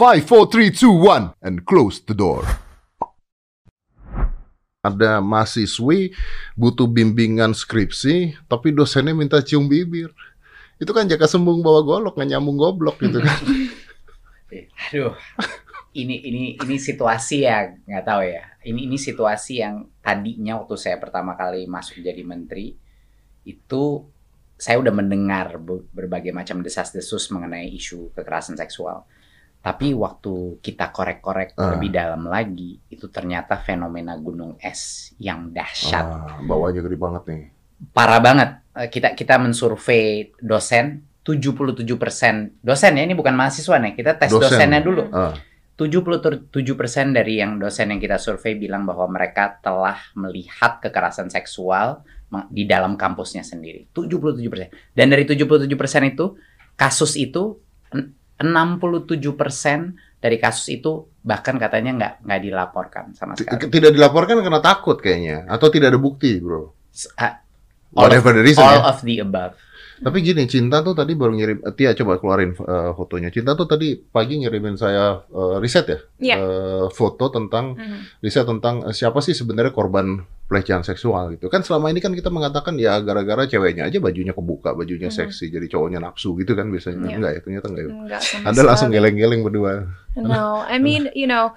5, 4, 3, 2, 1, and close the door. Ada mahasiswi butuh bimbingan skripsi, tapi dosennya minta cium bibir. Itu kan jaka sembung bawa golok, nggak nyambung goblok gitu kan. Aduh, ini ini ini situasi ya nggak tahu ya. Ini ini situasi yang tadinya waktu saya pertama kali masuk jadi menteri itu saya udah mendengar berbagai macam desas-desus mengenai isu kekerasan seksual. Tapi waktu kita korek-korek uh. lebih dalam lagi, itu ternyata fenomena gunung es yang dahsyat. Uh, bawahnya gede banget nih. Parah banget. Eh, kita kita mensurvei dosen, 77% dosen ya, ini bukan mahasiswa nih. Kita tes dosen. dosennya dulu. Uh. 77% dari yang dosen yang kita survei bilang bahwa mereka telah melihat kekerasan seksual di dalam kampusnya sendiri. 77%. Dan dari 77% itu kasus itu 67% dari kasus itu bahkan katanya nggak nggak dilaporkan sama sekali. Tidak dilaporkan karena takut kayaknya atau tidak ada bukti, bro. Uh, all Whatever of, the reason. All ya? of the above. Tapi gini, Cinta tuh tadi baru ngirim, Tia coba keluarin uh, fotonya. Cinta tuh tadi pagi ngirimin saya uh, riset ya, yeah. uh, foto tentang mm -hmm. riset tentang uh, siapa sih sebenarnya korban pelecehan seksual gitu. Kan selama ini kan kita mengatakan ya gara-gara ceweknya aja bajunya kebuka, bajunya mm -hmm. seksi, jadi cowoknya nafsu gitu kan biasanya. Yeah. Enggak ya, ternyata enggak ya. Enggak, Anda langsung geleng-geleng berdua. No, I mean, you know,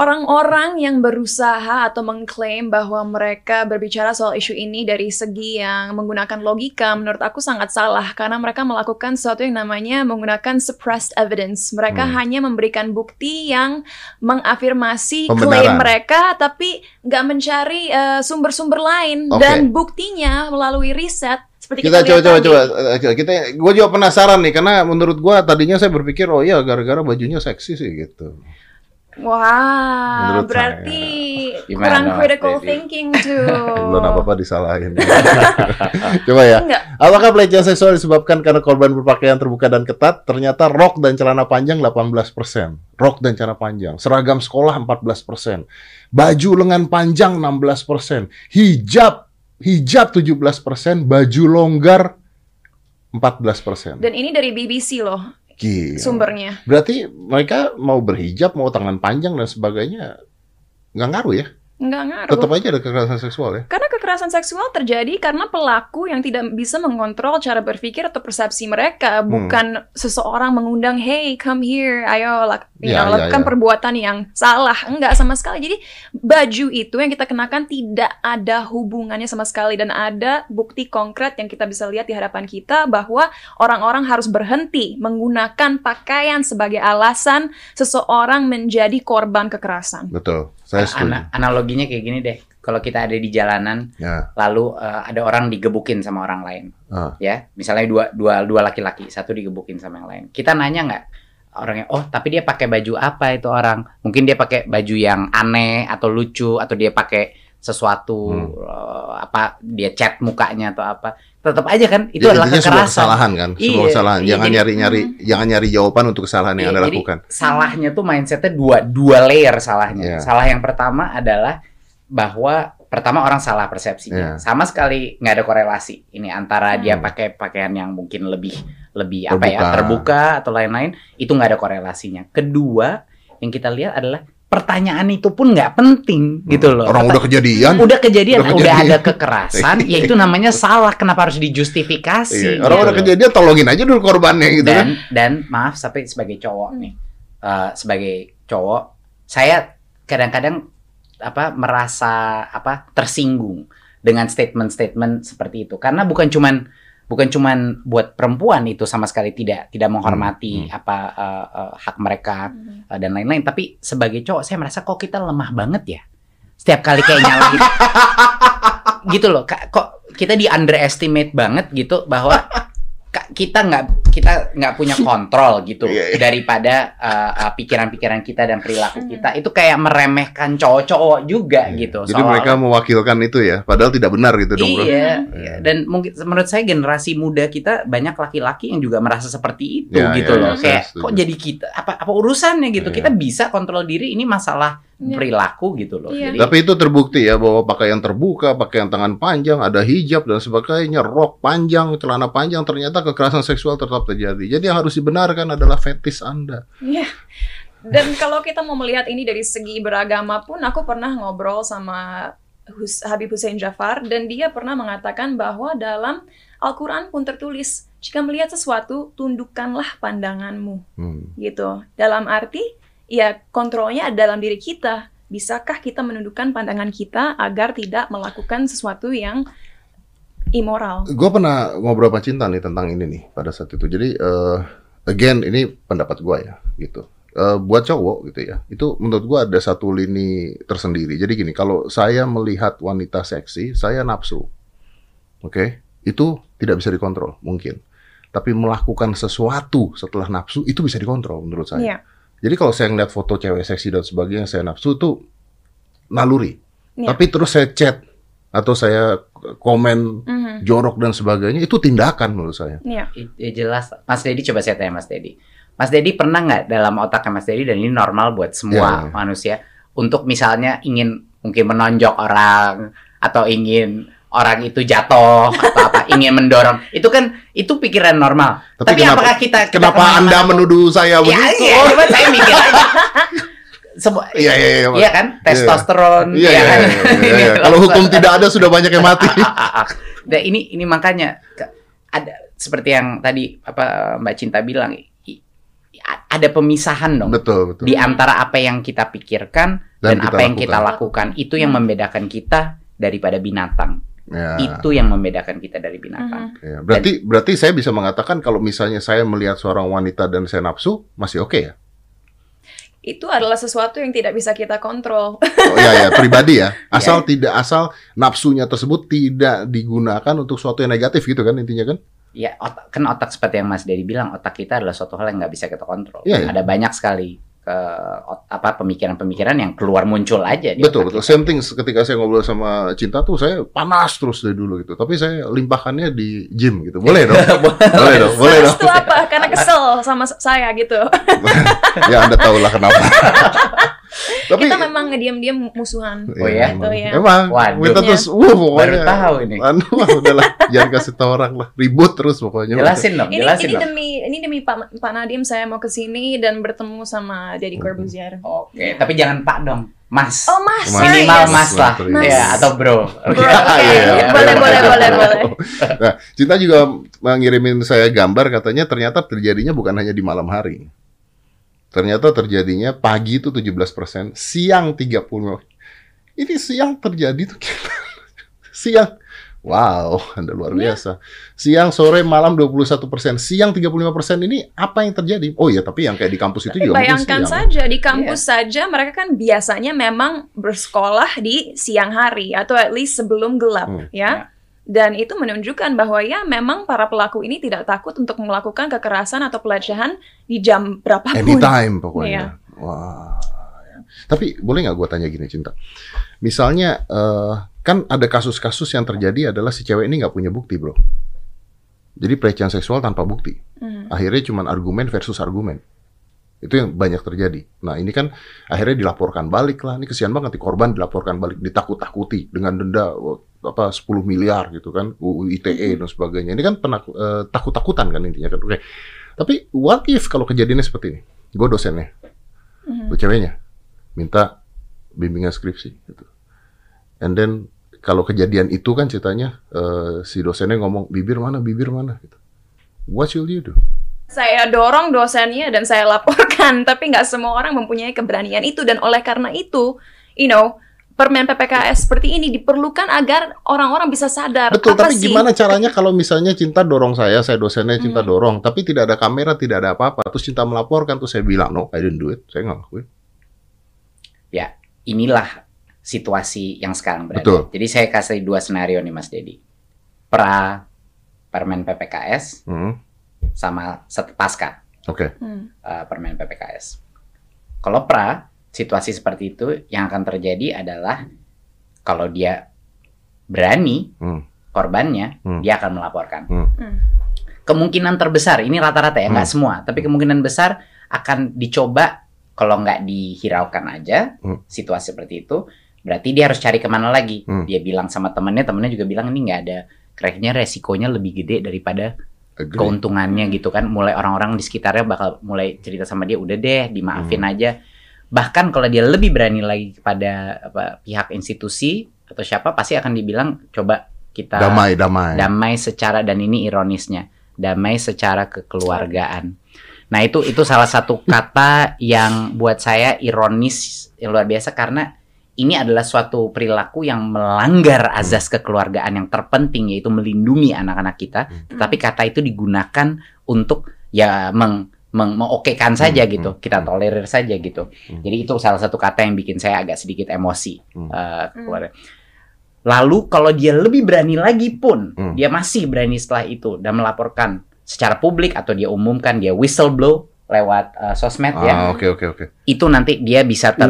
orang-orang yang berusaha atau mengklaim bahwa mereka berbicara soal isu ini dari segi yang menggunakan logika menurut aku sangat salah karena mereka melakukan sesuatu yang namanya menggunakan suppressed evidence. Mereka hmm. hanya memberikan bukti yang mengafirmasi klaim mereka tapi nggak mencari eh, sumber-sumber uh, lain okay. dan buktinya melalui riset seperti kita, kita coba coba coba kita gue juga penasaran nih karena menurut gue tadinya saya berpikir oh iya gara-gara bajunya seksi sih gitu. Wah, wow, berarti saya. kurang critical Jadi. thinking tuh. Belum apa-apa disalahin. Coba ya. Enggak. Apakah pelecehan seksual disebabkan karena korban berpakaian terbuka dan ketat? Ternyata rok dan celana panjang 18%. Rok dan celana panjang. Seragam sekolah 14%. Baju lengan panjang 16%. Hijab hijab 17%, baju longgar 14%. Dan ini dari BBC loh. Gila. sumbernya. Berarti mereka mau berhijab, mau tangan panjang dan sebagainya nggak ngaruh ya? Nggak ngaruh. Tetap aja ada kekerasan seksual ya? Karena kekerasan seksual terjadi karena pelaku yang tidak bisa mengontrol cara berpikir atau persepsi mereka. Hmm. Bukan seseorang mengundang, hey come here, ayo lak ya, ya, lakukan ya. perbuatan yang salah. Enggak sama sekali. Jadi baju itu yang kita kenakan tidak ada hubungannya sama sekali. Dan ada bukti konkret yang kita bisa lihat di hadapan kita bahwa orang-orang harus berhenti menggunakan pakaian sebagai alasan seseorang menjadi korban kekerasan. Betul. Saya setuju. Ana analoginya kayak gini deh. Kalau kita ada di jalanan, ya. lalu uh, ada orang digebukin sama orang lain, uh. ya, misalnya dua dua dua laki-laki, satu digebukin sama yang lain. Kita nanya nggak orangnya, oh tapi dia pakai baju apa itu orang? Mungkin dia pakai baju yang aneh atau lucu atau dia pakai sesuatu hmm. uh, apa dia cat mukanya atau apa tetap aja kan itu jadi, adalah kekerasan. Sebuah kesalahan kan, iya, sebuah kesalahan. Iya, jangan nyari-nyari hmm. jangan nyari jawaban untuk kesalahan yang iya, Anda lakukan. Salahnya tuh mindsetnya dua dua layer salahnya. Yeah. Salah yang pertama adalah bahwa pertama orang salah persepsinya. Yeah. Sama sekali nggak ada korelasi ini antara hmm. dia pakai pakaian yang mungkin lebih lebih terbuka. apa ya terbuka atau lain-lain itu nggak ada korelasinya. Kedua yang kita lihat adalah pertanyaan itu pun nggak penting gitu loh. Orang udah kejadian. Udah kejadian, udah, kejadian. udah ada kekerasan, ya itu namanya salah. Kenapa harus dijustifikasi? Iya. Orang gitu udah kejadian, tolongin aja dulu korbannya gitu dan, kan. Dan maaf, tapi sebagai cowok nih, uh, sebagai cowok, saya kadang-kadang apa merasa apa tersinggung dengan statement-statement seperti itu karena bukan cuman bukan cuman buat perempuan itu sama sekali tidak tidak menghormati hmm. hmm. apa uh, uh, hak mereka hmm. uh, dan lain-lain tapi sebagai cowok saya merasa kok kita lemah banget ya setiap kali kayak nyalahin gitu loh kok kita di underestimate banget gitu bahwa kita nggak kita nggak punya kontrol gitu yeah, yeah. daripada uh, pikiran-pikiran kita dan perilaku hmm. kita itu kayak meremehkan cowok-cowok juga yeah. gitu. Jadi mereka mewakilkan itu ya, padahal tidak benar gitu dong. Iya. Yeah. Dan mungkin menurut saya generasi muda kita banyak laki-laki yang juga merasa seperti itu yeah, gitu yeah, loh. Yeah, kayak kok jadi kita apa apa urusannya gitu? Yeah. Kita bisa kontrol diri ini masalah yeah. perilaku gitu loh. Yeah. Jadi, Tapi itu terbukti ya bahwa pakaian terbuka, pakaian tangan panjang, ada hijab dan sebagainya, rok panjang, celana panjang ternyata kekerasan seksual tetap terjadi. Jadi yang harus dibenarkan adalah fetis Anda. Iya. Dan kalau kita mau melihat ini dari segi beragama pun, aku pernah ngobrol sama Hus Habib Hussein Jafar dan dia pernah mengatakan bahwa dalam Al-Quran pun tertulis jika melihat sesuatu tundukkanlah pandanganmu hmm. gitu dalam arti ya kontrolnya ada dalam diri kita bisakah kita menundukkan pandangan kita agar tidak melakukan sesuatu yang immoral gue pernah ngobrol sama Cinta nih tentang ini nih pada saat itu jadi uh, again ini pendapat gue ya gitu uh, buat cowok gitu ya itu menurut gue ada satu lini tersendiri jadi gini kalau saya melihat wanita seksi saya nafsu oke okay? itu tidak bisa dikontrol mungkin. Tapi melakukan sesuatu setelah nafsu itu bisa dikontrol menurut saya. Yeah. Jadi kalau saya ngeliat foto cewek seksi dan sebagainya saya nafsu itu naluri. Yeah. Tapi terus saya chat atau saya komen mm -hmm. jorok dan sebagainya itu tindakan menurut saya. Iya. Ya, jelas. Mas Dedi coba saya tanya Mas Dedi. Mas Dedi pernah nggak dalam otaknya Mas Dedi dan ini normal buat semua yeah. manusia untuk misalnya ingin mungkin menonjok orang atau ingin orang itu jatuh atau apa ingin mendorong itu kan itu pikiran normal tapi, tapi kenapa, apakah kita, kita kenapa anda menuduh saya ya, begitu iya, iya, saya mikir aja semua iya, iya, iya, iya kan testosteron iya, iya, kan? iya, iya, iya, iya. kalau hukum tidak ada sudah banyak yang mati nah, ini ini makanya ada seperti yang tadi apa Mbak Cinta bilang ada pemisahan dong betul, betul. di antara apa yang kita pikirkan dan, dan apa lakukan. yang kita lakukan itu yang membedakan kita daripada binatang Ya. Itu yang membedakan kita dari binatang. Uh-huh. Ya, berarti dan, berarti saya bisa mengatakan kalau misalnya saya melihat seorang wanita dan saya nafsu masih oke okay ya? Itu adalah sesuatu yang tidak bisa kita kontrol. Oh iya ya, pribadi ya. Asal yeah. tidak asal nafsunya tersebut tidak digunakan untuk sesuatu yang negatif gitu kan intinya kan? Ya, otak, kan otak seperti yang Mas Dedi bilang, otak kita adalah suatu hal yang nggak bisa kita kontrol. Ya, ya. Ada banyak sekali ke apa pemikiran-pemikiran yang keluar muncul aja. Betul betul. Same thing ketika saya ngobrol sama Cinta tuh saya panas terus dari dulu gitu. Tapi saya limpahkannya di gym gitu. Boleh dong. boleh dong. Boleh dong. Itu apa? Karena kesel sama saya gitu. ya Anda tahulah kenapa. Tapi kita memang ngediam-diam musuhan. Oh ya? Gitu, ya. Emang. Waduh. Kita terus, uh, pokoknya. Baru tahu ini. Anu, udahlah, jangan kasih tahu orang lah. Ribut terus pokoknya. Jelasin dong, jelasin ini, dong. demi ini demi Pak Pak Nadim saya mau ke sini dan bertemu sama Deddy hmm. Corbuzier. Oke, okay. tapi jangan Pak dong. Mas. Oh, Mas. Minimal yes. Mas lah. Mas. Ya, atau bro. Bro. Okay. Okay. Ya, boleh, boleh, boleh, boleh. Nah, Cinta juga mengirimin saya gambar katanya ternyata terjadinya bukan hanya di malam hari. Ternyata terjadinya pagi itu 17%, siang 30. Ini siang terjadi tuh siang. Wow, Anda luar iya. biasa. Siang, sore, malam 21 persen. Siang 35 persen ini apa yang terjadi? Oh iya, tapi yang kayak di kampus itu juga Bayangkan saja, di kampus yeah. saja mereka kan biasanya memang bersekolah di siang hari atau at least sebelum gelap, hmm. ya. Yeah. Dan itu menunjukkan bahwa ya memang para pelaku ini tidak takut untuk melakukan kekerasan atau pelecehan di jam berapapun. Anytime pokoknya. Iya. Wah. Tapi boleh nggak gue tanya gini Cinta? Misalnya uh, kan ada kasus-kasus yang terjadi adalah si cewek ini nggak punya bukti bro. Jadi pelecehan seksual tanpa bukti. Mm. Akhirnya cuma argumen versus argumen. Itu yang banyak terjadi. Nah ini kan akhirnya dilaporkan balik lah. Ini kesian banget, di korban dilaporkan balik, ditakut-takuti dengan denda apa 10 miliar gitu kan, UU ITE dan sebagainya. Ini kan penak, uh, takut-takutan kan intinya kan. Oke. Tapi what if kalau kejadiannya seperti ini? Gue dosennya, mm-hmm. ceweknya minta bimbingan skripsi gitu. And then kalau kejadian itu kan ceritanya uh, si dosennya ngomong bibir mana bibir mana gitu. What should you do? saya dorong dosennya dan saya laporkan, tapi nggak semua orang mempunyai keberanian itu dan oleh karena itu, you know, permen PPKS seperti ini diperlukan agar orang-orang bisa sadar. Betul, apa tapi sih? gimana caranya kalau misalnya cinta dorong saya, saya dosennya cinta hmm. dorong, tapi tidak ada kamera, tidak ada apa-apa, terus cinta melaporkan, terus saya bilang no, I didn't do it, saya nggak lakuin. Ya, inilah situasi yang sekarang berada. Betul. Jadi saya kasih dua skenario nih Mas Dedi. Pra permen PPKS, hmm sama pasca okay. uh, permen PPKS. Kalau pra situasi seperti itu yang akan terjadi adalah kalau dia berani hmm. korbannya hmm. dia akan melaporkan. Hmm. Hmm. Kemungkinan terbesar ini rata-rata ya nggak hmm. semua, tapi kemungkinan besar akan dicoba kalau nggak dihiraukan aja hmm. situasi seperti itu, berarti dia harus cari ke mana lagi. Hmm. Dia bilang sama temennya, temennya juga bilang ini nggak ada, kayaknya resikonya lebih gede daripada Agree. keuntungannya gitu kan. Mulai orang-orang di sekitarnya bakal mulai cerita sama dia, udah deh dimaafin hmm. aja. Bahkan kalau dia lebih berani lagi kepada apa, pihak institusi atau siapa pasti akan dibilang coba kita damai damai damai secara dan ini ironisnya damai secara kekeluargaan. Nah itu itu salah satu kata yang buat saya ironis yang luar biasa karena ini adalah suatu perilaku yang melanggar azas kekeluargaan yang terpenting yaitu melindungi anak-anak kita. Hmm. Tetapi kata itu digunakan untuk ya meng meng mengokekan saja hmm, gitu, hmm, kita tolerir saja gitu. Hmm. Jadi itu salah satu kata yang bikin saya agak sedikit emosi. Hmm. Uh, Lalu kalau dia lebih berani lagi pun, hmm. dia masih berani setelah itu dan melaporkan secara publik atau dia umumkan dia whistleblow lewat uh, sosmed ah, ya. Oke okay, oke okay, oke. Okay. Itu nanti dia bisa ter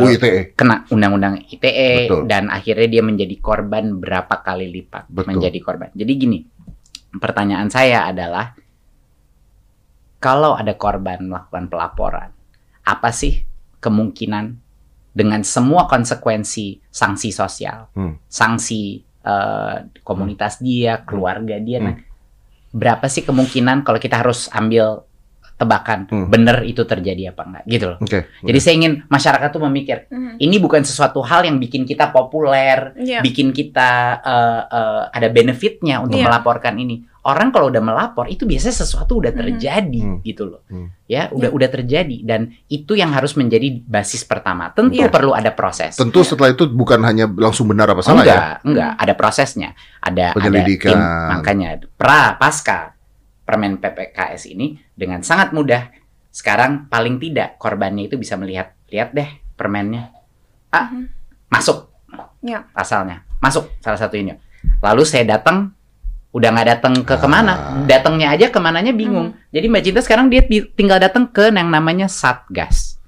kena undang-undang ITE Betul. dan akhirnya dia menjadi korban berapa kali lipat Betul. menjadi korban. Jadi gini, pertanyaan saya adalah kalau ada korban melakukan pelaporan, apa sih kemungkinan dengan semua konsekuensi sanksi sosial, hmm. sanksi uh, komunitas dia, keluarga dia. Hmm. Nah, berapa sih kemungkinan kalau kita harus ambil tebakan hmm. benar itu terjadi apa enggak gitu loh. Okay. Jadi saya ingin masyarakat tuh memikir hmm. ini bukan sesuatu hal yang bikin kita populer, yeah. bikin kita uh, uh, ada benefitnya untuk yeah. melaporkan ini orang kalau udah melapor itu biasanya sesuatu udah hmm. terjadi hmm. gitu loh. Hmm. Ya, udah ya. udah terjadi dan itu yang harus menjadi basis pertama. Tentu ya. perlu ada proses. Tentu setelah itu bukan hanya langsung benar apa salah enggak, ya. Enggak, ada prosesnya. Ada ada tim makanya pra pasca permen PPKS ini dengan sangat mudah sekarang paling tidak korbannya itu bisa melihat lihat deh permennya. Ah, hmm. masuk. Ya. Pasalnya. Masuk salah satu ini. Lalu saya datang udah nggak datang ke ke mana ah. datangnya aja ke mananya bingung hmm. jadi mbak Cinta sekarang dia tinggal datang ke yang namanya satgas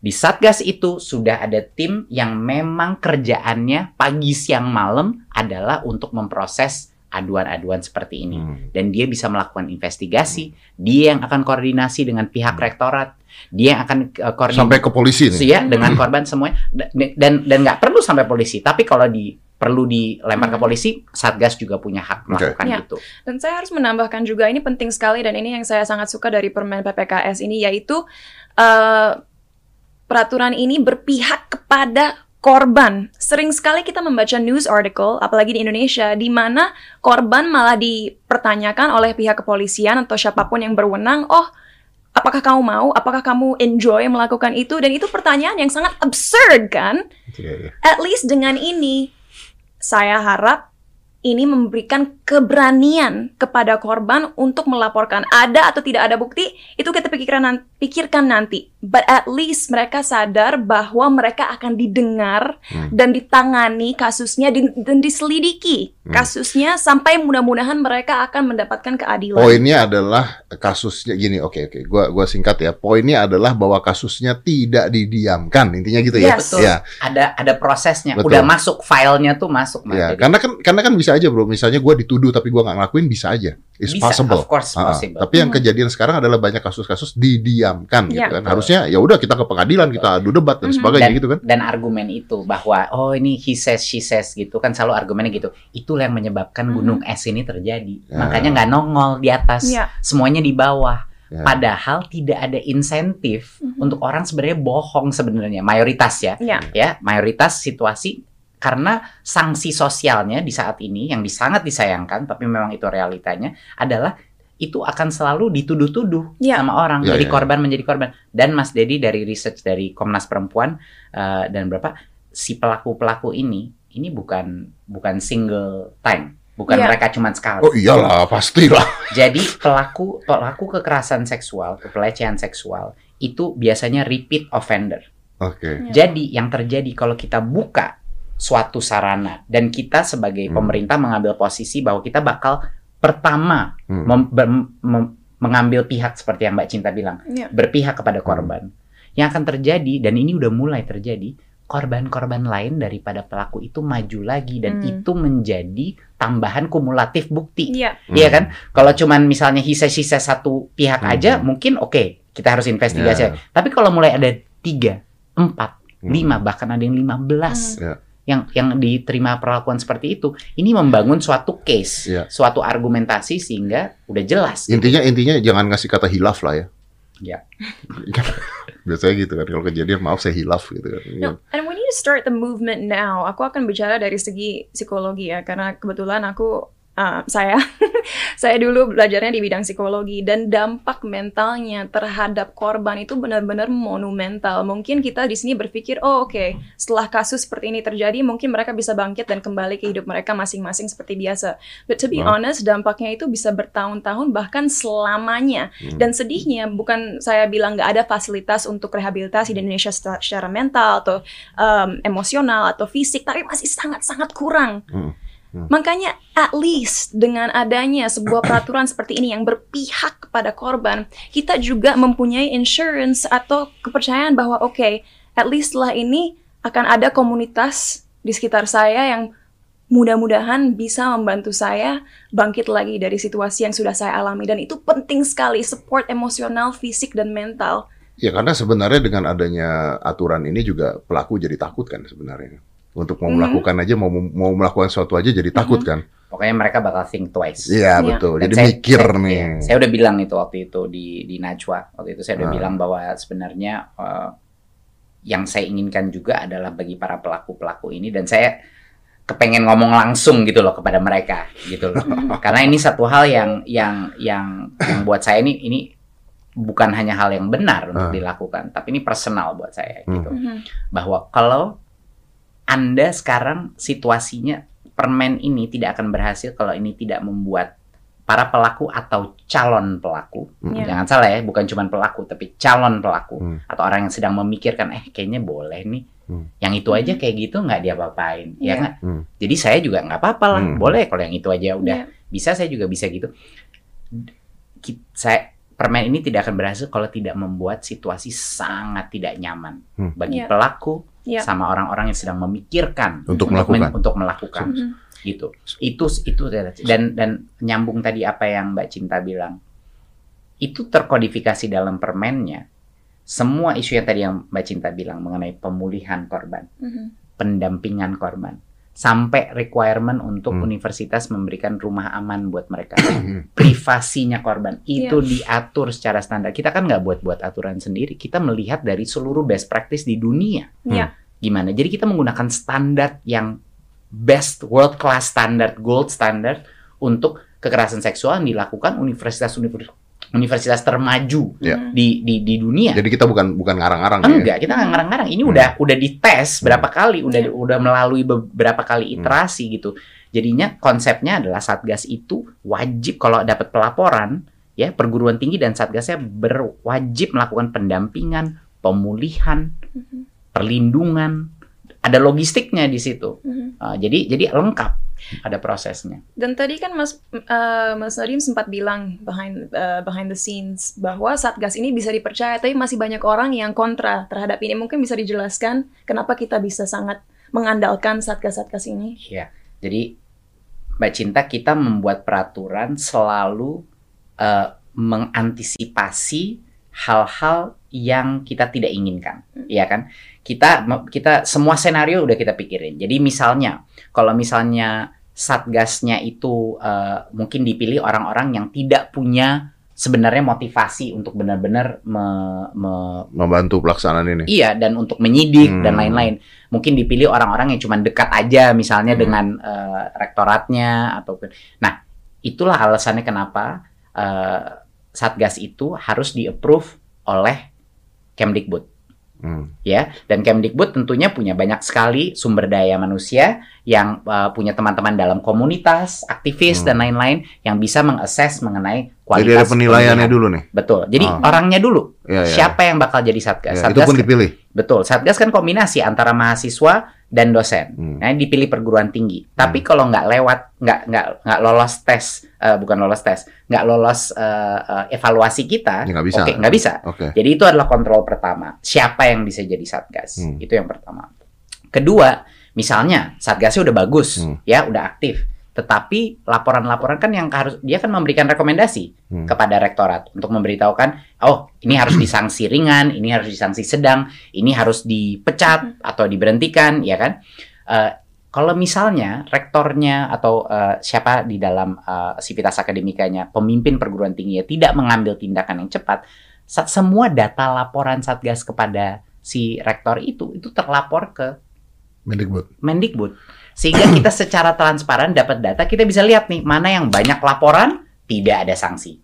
di satgas itu sudah ada tim yang memang kerjaannya pagi siang malam adalah untuk memproses aduan-aduan seperti ini hmm. dan dia bisa melakukan investigasi hmm. dia yang akan koordinasi dengan pihak hmm. rektorat dia yang akan uh, koordinasi sampai ke polisi nih. ya dengan korban semuanya dan dan nggak perlu sampai polisi tapi kalau di perlu dilempar hmm. ke polisi, Satgas juga punya hak melakukan okay. itu. Dan saya harus menambahkan juga ini penting sekali dan ini yang saya sangat suka dari Permen PPKS ini yaitu uh, peraturan ini berpihak kepada korban. Sering sekali kita membaca news article, apalagi di Indonesia, di mana korban malah dipertanyakan oleh pihak kepolisian atau siapa pun yang berwenang, oh apakah kamu mau, apakah kamu enjoy melakukan itu, dan itu pertanyaan yang sangat absurd kan? Yeah, yeah. At least dengan ini saya harap ini memberikan keberanian kepada korban untuk melaporkan ada atau tidak ada bukti itu kita pikirkan pikirkan nanti but at least mereka sadar bahwa mereka akan didengar hmm. dan ditangani kasusnya dan diselidiki hmm. kasusnya sampai mudah-mudahan mereka akan mendapatkan keadilan poinnya adalah kasusnya gini oke okay, oke okay. gua gua singkat ya poinnya adalah bahwa kasusnya tidak didiamkan intinya gitu ya betul. ya ada ada prosesnya betul. udah masuk filenya tuh masuk ya, karena kan karena kan bisa bisa aja bro. Misalnya gue dituduh tapi gue nggak ngelakuin bisa aja. It's bisa, possible. Of course possible. Uh, tapi yang hmm. kejadian sekarang adalah banyak kasus-kasus didiamkan yeah. gitu kan. Harusnya ya udah kita ke pengadilan, kita adu debat dan mm -hmm. sebagainya dan, gitu kan. Dan argumen itu bahwa oh ini he says she says gitu kan selalu argumennya gitu. Itulah yang menyebabkan mm -hmm. gunung es ini terjadi. Yeah. Makanya nggak nongol di atas, yeah. semuanya di bawah. Yeah. Padahal tidak ada insentif mm -hmm. untuk orang sebenarnya bohong sebenarnya mayoritas ya, yeah. ya mayoritas situasi karena sanksi sosialnya di saat ini yang sangat disayangkan tapi memang itu realitanya adalah itu akan selalu dituduh-tuduh ya. sama orang ya, dari ya, korban ya. menjadi korban dan Mas Dedi dari research dari Komnas Perempuan uh, dan berapa si pelaku-pelaku ini ini bukan bukan single time bukan ya. mereka cuma sekali. Oh iyalah pastilah. Jadi pelaku pelaku kekerasan seksual, pelecehan seksual itu biasanya repeat offender. Oke. Okay. Ya. Jadi yang terjadi kalau kita buka suatu sarana dan kita sebagai hmm. pemerintah mengambil posisi bahwa kita bakal pertama hmm. mem, mem, mengambil pihak seperti yang Mbak Cinta bilang ya. berpihak kepada korban hmm. yang akan terjadi dan ini udah mulai terjadi korban-korban lain daripada pelaku itu maju lagi dan hmm. itu menjadi tambahan kumulatif bukti iya yeah. hmm. kan kalau cuman misalnya hisa-hisa satu pihak hmm. aja mungkin oke okay, kita harus investigasi yeah. tapi kalau mulai ada tiga empat hmm. lima bahkan ada yang lima belas hmm yang yang diterima perlakuan seperti itu ini membangun suatu case, yeah. suatu argumentasi sehingga udah jelas. Intinya gitu. intinya jangan ngasih kata hilaf lah ya. Ya. Biasanya gitu kan kalau kejadian maaf saya hilaf gitu kan. No, and we need to start the movement now. Aku akan bicara dari segi psikologi ya karena kebetulan aku uh, saya saya dulu belajarnya di bidang psikologi dan dampak mentalnya terhadap korban itu benar-benar monumental. Mungkin kita di sini berpikir, oh oke, okay, setelah kasus seperti ini terjadi, mungkin mereka bisa bangkit dan kembali ke hidup mereka masing-masing seperti biasa. But to be honest, dampaknya itu bisa bertahun-tahun bahkan selamanya. Hmm. Dan sedihnya bukan saya bilang nggak ada fasilitas untuk rehabilitasi di Indonesia secara mental atau um, emosional atau fisik, tapi masih sangat-sangat kurang. Hmm Hmm. Makanya at least dengan adanya sebuah peraturan seperti ini yang berpihak kepada korban, kita juga mempunyai insurance atau kepercayaan bahwa oke, okay, at least setelah ini akan ada komunitas di sekitar saya yang mudah-mudahan bisa membantu saya bangkit lagi dari situasi yang sudah saya alami dan itu penting sekali support emosional, fisik dan mental. Ya karena sebenarnya dengan adanya aturan ini juga pelaku jadi takut kan sebenarnya untuk mau mm -hmm. melakukan aja mau mau melakukan sesuatu aja jadi takut mm -hmm. kan pokoknya mereka bakal think twice iya yeah, betul Dan jadi saya, mikir saya, nih ya, saya udah bilang itu waktu itu di di Najwa waktu itu saya udah nah. bilang bahwa sebenarnya uh, yang saya inginkan juga adalah bagi para pelaku pelaku ini dan saya kepengen ngomong langsung gitu loh kepada mereka gitu loh karena ini satu hal yang yang yang yang buat saya ini ini bukan hanya hal yang benar untuk uh. dilakukan tapi ini personal buat saya gitu hmm. bahwa kalau anda sekarang situasinya permen ini tidak akan berhasil kalau ini tidak membuat para pelaku atau calon pelaku, hmm. jangan salah ya, bukan cuma pelaku tapi calon pelaku hmm. atau orang yang sedang memikirkan, eh kayaknya boleh nih, hmm. yang itu aja kayak gitu nggak diapa-apain, yeah. ya nggak? Hmm. Jadi saya juga nggak apa-apa lah, hmm. boleh kalau yang itu aja udah yeah. bisa, saya juga bisa gitu. Saya permen ini tidak akan berhasil kalau tidak membuat situasi sangat tidak nyaman hmm. bagi yeah. pelaku yeah. sama orang-orang yang sedang memikirkan untuk melakukan untuk melakukan mm -hmm. gitu itu itu dan dan nyambung tadi apa yang Mbak Cinta bilang itu terkodifikasi dalam permennya semua isu yang tadi yang Mbak Cinta bilang mengenai pemulihan korban mm -hmm. pendampingan korban sampai requirement untuk hmm. universitas memberikan rumah aman buat mereka. Privasinya korban itu yeah. diatur secara standar. Kita kan nggak buat-buat aturan sendiri. Kita melihat dari seluruh best practice di dunia. Yeah. Gimana? Jadi kita menggunakan standar yang best world class standard, gold standard untuk kekerasan seksual yang dilakukan universitas-universitas universitas termaju yeah. di, di di dunia. Jadi kita bukan bukan ngarang-ngarang. Enggak, ya? kita nggak ngarang-ngarang. Ini hmm. udah udah dites hmm. berapa kali, udah yeah. udah melalui beberapa kali hmm. iterasi hmm. gitu. Jadinya konsepnya adalah satgas itu wajib kalau dapat pelaporan ya perguruan tinggi dan satgasnya berwajib melakukan pendampingan, pemulihan, hmm. perlindungan, ada logistiknya di situ. Hmm. Uh, jadi jadi lengkap ada prosesnya. Dan tadi kan Mas uh, Mas Nadim sempat bilang behind uh, behind the scenes bahwa satgas ini bisa dipercaya, tapi masih banyak orang yang kontra terhadap ini. Mungkin bisa dijelaskan kenapa kita bisa sangat mengandalkan satgas-satgas ini? Iya. Jadi Mbak Cinta kita membuat peraturan selalu uh, mengantisipasi hal-hal yang kita tidak inginkan, hmm. ya kan? Kita kita semua senario udah kita pikirin. Jadi misalnya kalau misalnya satgasnya itu uh, mungkin dipilih orang-orang yang tidak punya sebenarnya motivasi untuk benar-benar me, me, membantu pelaksanaan ini. Iya, dan untuk menyidik hmm. dan lain-lain. Mungkin dipilih orang-orang yang cuma dekat aja misalnya hmm. dengan uh, rektoratnya ataupun. Nah, itulah alasannya kenapa uh, satgas itu harus di-approve oleh Kemdikbud. Hmm. Ya, dan Kemdikbud tentunya punya banyak sekali sumber daya manusia yang uh, punya teman-teman dalam komunitas, aktivis hmm. dan lain-lain yang bisa mengakses mengenai kualitas. Jadi ada penilaiannya dulu nih. Betul. Jadi oh. orangnya dulu. Ya, ya. Siapa yang bakal jadi satgas? Ya, satgas itu pun dipilih. Betul. Satgas kan kombinasi antara mahasiswa dan dosen. Hmm. Nah, dipilih perguruan tinggi. Hmm. Tapi kalau nggak lewat, nggak nggak nggak lolos tes, uh, bukan lolos tes, nggak lolos uh, uh, evaluasi kita, ya, nggak bisa. Oke, okay, nggak bisa. Okay. Jadi itu adalah kontrol pertama. Siapa yang bisa jadi satgas? Hmm. Itu yang pertama. Kedua, misalnya satgasnya udah bagus, hmm. ya, udah aktif tetapi laporan-laporan kan yang harus dia kan memberikan rekomendasi hmm. kepada rektorat untuk memberitahukan oh ini harus disanksi ringan ini harus disanksi sedang ini harus dipecat hmm. atau diberhentikan ya kan Uh, kalau misalnya rektornya atau uh, siapa di dalam uh, sivitas akademikanya, pemimpin perguruan tinggi ya tidak mengambil tindakan yang cepat, semua data laporan Satgas kepada si rektor itu itu terlapor ke Mendikbud. Mendikbud. Sehingga kita secara transparan dapat data, kita bisa lihat nih mana yang banyak laporan, tidak ada sanksi.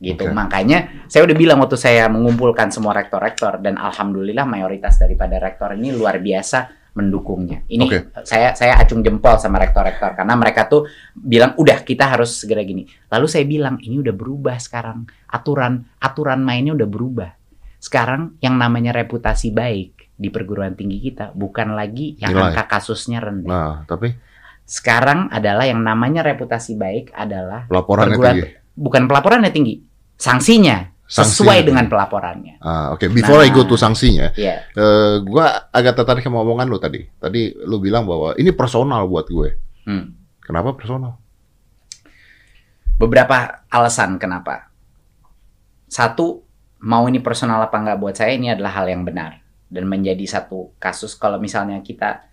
Gitu. Okay. Makanya saya udah bilang waktu saya mengumpulkan semua rektor-rektor dan alhamdulillah mayoritas daripada rektor ini luar biasa mendukungnya. Ini okay. saya saya acung jempol sama rektor-rektor karena mereka tuh bilang udah kita harus segera gini. Lalu saya bilang ini udah berubah sekarang aturan aturan mainnya udah berubah. Sekarang yang namanya reputasi baik di perguruan tinggi kita bukan lagi yang Nilai. angka kasusnya rendah. Nah, tapi sekarang adalah yang namanya reputasi baik adalah pelaporannya tinggi. Bukan pelaporannya tinggi, sanksinya sesuai dengan pelaporannya. Ah, Oke, okay. before nah, I go to sanksinya, yeah. uh, gue agak tertarik sama omongan lo tadi. Tadi lo bilang bahwa ini personal buat gue. Hmm. Kenapa personal? Beberapa alasan kenapa. Satu, mau ini personal apa enggak buat saya ini adalah hal yang benar dan menjadi satu kasus kalau misalnya kita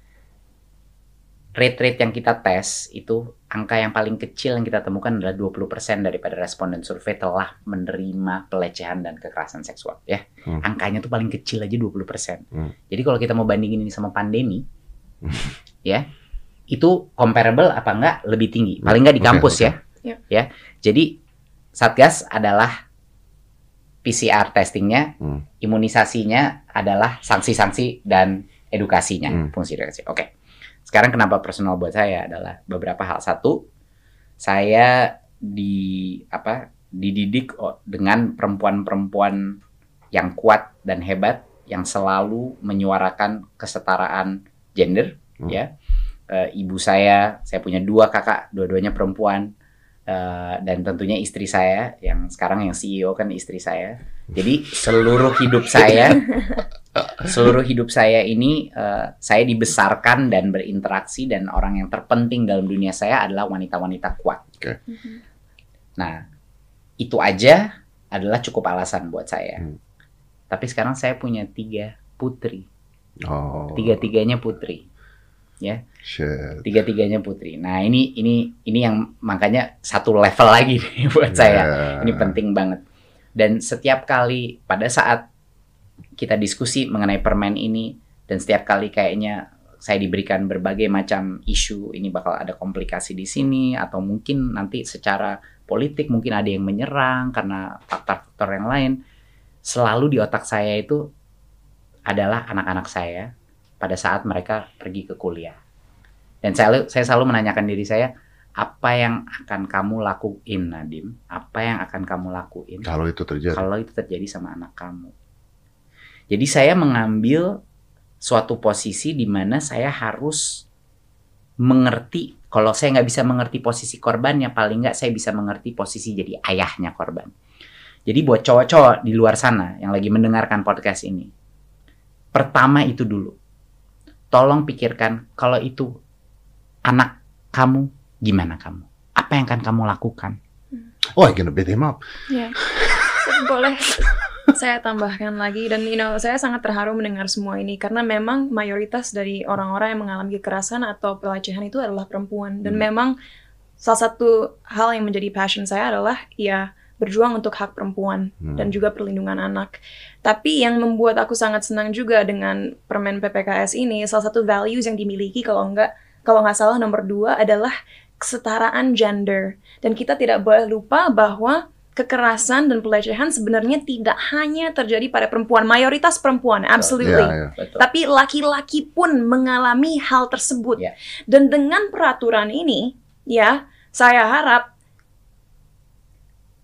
rate-rate yang kita tes itu angka yang paling kecil yang kita temukan adalah 20% daripada responden survei telah menerima pelecehan dan kekerasan seksual ya. Hmm. Angkanya tuh paling kecil aja 20%. Hmm. Jadi kalau kita mau bandingin ini sama pandemi ya, itu comparable apa enggak lebih tinggi. Paling enggak di kampus okay, okay. ya. Yeah. Ya. Jadi Satgas adalah PCR testingnya, hmm. imunisasinya adalah sanksi-sanksi dan edukasinya, hmm. fungsi edukasi. Oke. Okay. Sekarang kenapa personal buat saya adalah beberapa hal. Satu, saya di apa dididik dengan perempuan-perempuan yang kuat dan hebat yang selalu menyuarakan kesetaraan gender hmm. ya e, ibu saya saya punya dua kakak dua-duanya perempuan e, dan tentunya istri saya yang sekarang yang CEO kan istri saya jadi seluruh hidup saya seluruh hidup saya ini uh, saya dibesarkan dan berinteraksi dan orang yang terpenting dalam dunia saya adalah wanita-wanita kuat. Okay. Mm-hmm. Nah, itu aja adalah cukup alasan buat saya. Hmm. Tapi sekarang saya punya tiga putri. Oh. Tiga-tiganya putri. Ya. Tiga-tiganya putri. Nah, ini ini ini yang makanya satu level lagi nih buat yeah. saya. Ini penting banget. Dan setiap kali pada saat kita diskusi mengenai permen ini dan setiap kali kayaknya saya diberikan berbagai macam isu ini bakal ada komplikasi di sini atau mungkin nanti secara politik mungkin ada yang menyerang karena faktor-faktor yang lain selalu di otak saya itu adalah anak-anak saya pada saat mereka pergi ke kuliah. Dan saya saya selalu menanyakan diri saya apa yang akan kamu lakuin Nadim? Apa yang akan kamu lakuin kalau itu terjadi. kalau itu terjadi sama anak kamu? Jadi saya mengambil suatu posisi di mana saya harus mengerti kalau saya nggak bisa mengerti posisi korbannya paling nggak saya bisa mengerti posisi jadi ayahnya korban. Jadi buat cowok-cowok di luar sana yang lagi mendengarkan podcast ini, pertama itu dulu, tolong pikirkan kalau itu anak kamu gimana kamu, apa yang akan kamu lakukan? Oh, I gonna beat him up. Yeah. Boleh saya tambahkan lagi dan you know saya sangat terharu mendengar semua ini karena memang mayoritas dari orang-orang yang mengalami kekerasan atau pelecehan itu adalah perempuan dan hmm. memang salah satu hal yang menjadi passion saya adalah ya berjuang untuk hak perempuan hmm. dan juga perlindungan anak. Tapi yang membuat aku sangat senang juga dengan permen PPKS ini salah satu values yang dimiliki kalau enggak kalau nggak salah nomor dua adalah kesetaraan gender dan kita tidak boleh lupa bahwa kekerasan dan pelecehan sebenarnya tidak hanya terjadi pada perempuan, mayoritas perempuan, absolutely. Yeah, yeah. Tapi laki-laki pun mengalami hal tersebut. Yeah. Dan dengan peraturan ini, ya, saya harap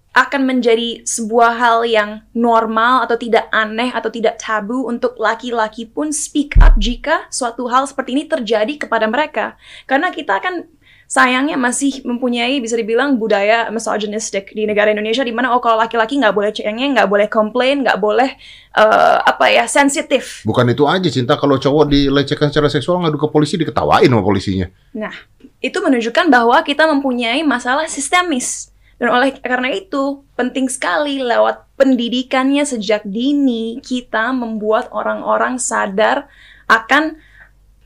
akan menjadi sebuah hal yang normal atau tidak aneh atau tidak tabu untuk laki-laki pun speak up jika suatu hal seperti ini terjadi kepada mereka. Karena kita akan sayangnya masih mempunyai bisa dibilang budaya misogynistic di negara Indonesia di mana oh kalau laki-laki nggak boleh cengeng, nggak boleh komplain, nggak boleh uh, apa ya sensitif. Bukan itu aja cinta kalau cowok dilecehkan secara seksual ngadu ke polisi diketawain sama polisinya. Nah itu menunjukkan bahwa kita mempunyai masalah sistemis. Dan oleh karena itu, penting sekali lewat pendidikannya sejak dini kita membuat orang-orang sadar akan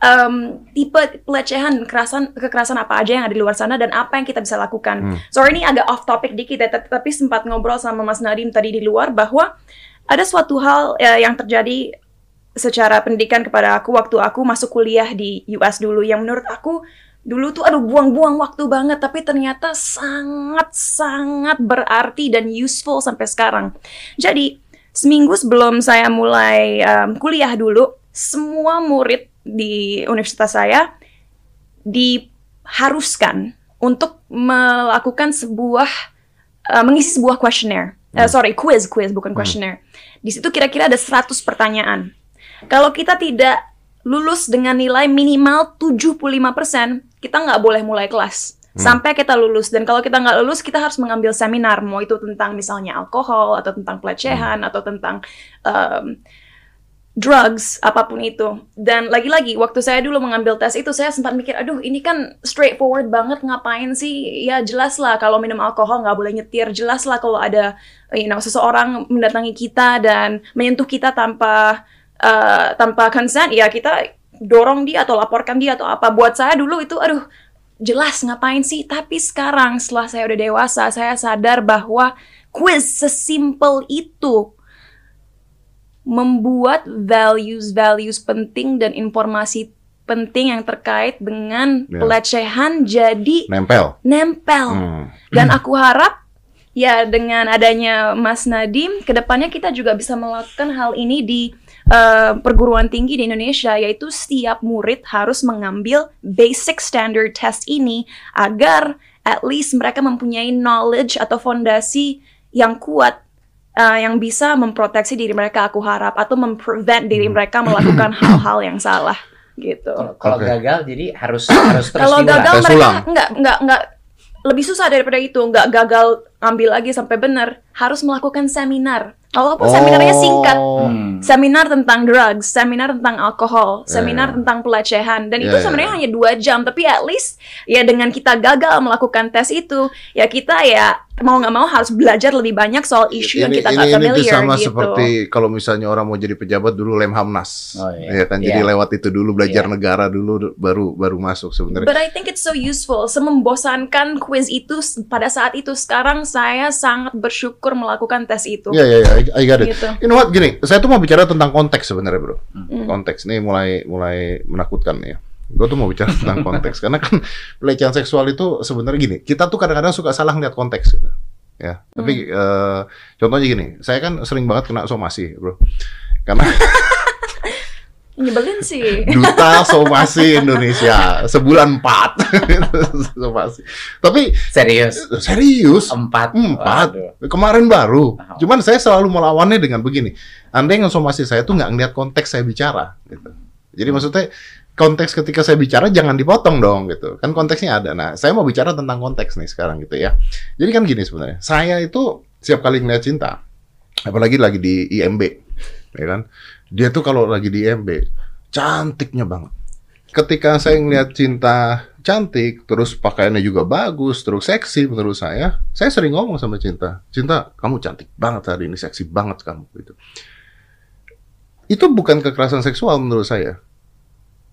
um, tipe pelecehan kekerasan kekerasan apa aja yang ada di luar sana dan apa yang kita bisa lakukan. Hmm. Sorry ini agak off topic dikit ya, tapi sempat ngobrol sama Mas Nadim tadi di luar bahwa ada suatu hal ya, yang terjadi secara pendidikan kepada aku waktu aku masuk kuliah di US dulu yang menurut aku dulu tuh aduh buang-buang waktu banget tapi ternyata sangat-sangat berarti dan useful sampai sekarang. Jadi seminggu sebelum saya mulai um, kuliah dulu, semua murid di universitas saya diharuskan untuk melakukan sebuah uh, mengisi sebuah questionnaire. Uh, sorry, quiz, quiz bukan hmm. questionnaire. Di situ kira-kira ada 100 pertanyaan. Kalau kita tidak lulus dengan nilai minimal 75%, kita nggak boleh mulai kelas. Hmm. Sampai kita lulus. Dan kalau kita nggak lulus, kita harus mengambil seminar. Mau itu tentang misalnya alkohol, atau tentang pelecehan, hmm. atau tentang um, drugs, apa pun itu. Dan lagi-lagi, waktu saya dulu mengambil tes itu, saya sempat mikir, aduh ini kan straightforward banget, ngapain sih? Ya jelas lah kalau minum alkohol nggak boleh nyetir, jelas lah kalau ada you know, seseorang mendatangi kita dan menyentuh kita tanpa uh, tanpa consent ya kita dorong dia atau laporkan dia atau apa buat saya dulu itu aduh jelas ngapain sih tapi sekarang setelah saya udah dewasa saya sadar bahwa quiz sesimpel itu membuat values-values penting dan informasi penting yang terkait dengan yeah. pelecehan jadi nempel nempel hmm. dan aku harap ya dengan adanya Mas Nadim ke depannya kita juga bisa melakukan hal ini di uh, perguruan tinggi di Indonesia yaitu setiap murid harus mengambil basic standard test ini agar at least mereka mempunyai knowledge atau fondasi yang kuat uh, yang bisa memproteksi diri mereka aku harap atau memprevent diri hmm. mereka melakukan hal-hal yang salah gitu. Kalau okay. gagal jadi harus harus terus Kalau gagal mereka enggak enggak enggak lebih susah daripada itu, enggak gagal ambil lagi sampai benar, harus melakukan seminar Walaupun oh. seminarnya singkat, hmm. seminar tentang drugs, seminar tentang alkohol, seminar yeah. tentang pelecehan, dan yeah, itu ya, sebenarnya yeah. hanya dua jam. Tapi at least ya dengan kita gagal melakukan tes itu, ya kita ya mau nggak mau harus belajar lebih banyak soal isu ini, yang kita nggak familiar ini sama gitu. seperti kalau misalnya orang mau jadi pejabat dulu Lemhamnas, oh, iya. ya kan yeah. jadi lewat itu dulu belajar yeah. negara dulu baru baru masuk sebenarnya. But I think it's so useful. Semembosankan quiz itu pada saat itu sekarang saya sangat bersyukur melakukan tes itu. Iya yeah, iya yeah, yeah. I got it. Gitu. You know what gini, saya tuh mau bicara tentang konteks sebenarnya bro. Hmm. Konteks ini mulai mulai menakutkan ya gue tuh mau bicara tentang konteks karena kan pelecehan seksual itu sebenarnya gini kita tuh kadang-kadang suka salah ngeliat konteks gitu ya tapi hmm. uh, contohnya gini saya kan sering banget kena somasi bro karena nyebelin sih. Duta somasi Indonesia. Sebulan empat. Somasi. Tapi serius? Serius? Empat. Empat. Waduh. kemarin baru. Cuman saya selalu melawannya dengan begini. Anda yang somasi saya tuh nggak ngeliat konteks saya bicara gitu. Jadi maksudnya konteks ketika saya bicara jangan dipotong dong gitu. Kan konteksnya ada. Nah, saya mau bicara tentang konteks nih sekarang gitu ya. Jadi kan gini sebenarnya. Saya itu setiap kali ngeliat cinta, apalagi lagi di IMB, ya kan. Dia tuh kalau lagi di IMB cantiknya banget. Ketika saya ngeliat cinta cantik, terus pakaiannya juga bagus, terus seksi menurut saya, saya sering ngomong sama cinta, cinta kamu cantik banget hari ini, seksi banget kamu gitu. Itu bukan kekerasan seksual menurut saya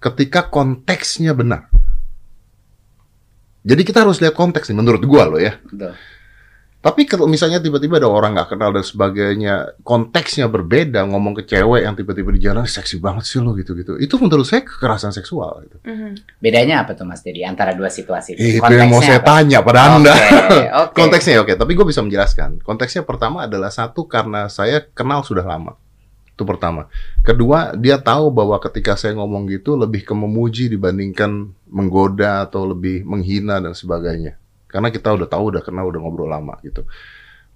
ketika konteksnya benar. Jadi kita harus lihat konteks nih, menurut gua loh ya. Tapi kalau misalnya tiba-tiba ada orang nggak kenal dan sebagainya, konteksnya berbeda, ngomong ke cewek yang tiba-tiba di jalan seksi banget sih lo gitu-gitu, itu menurut saya kekerasan seksual. Gitu. Mm-hmm. Bedanya apa tuh Mas Dedi antara dua situasi itu? Itu yang mau saya tanya pada okay, anda. Okay. konteksnya oke, okay. tapi gue bisa menjelaskan. Konteksnya pertama adalah satu karena saya kenal sudah lama. Itu pertama. Kedua, dia tahu bahwa ketika saya ngomong gitu lebih ke memuji dibandingkan menggoda atau lebih menghina dan sebagainya. Karena kita udah tahu, udah kenal, udah ngobrol lama gitu.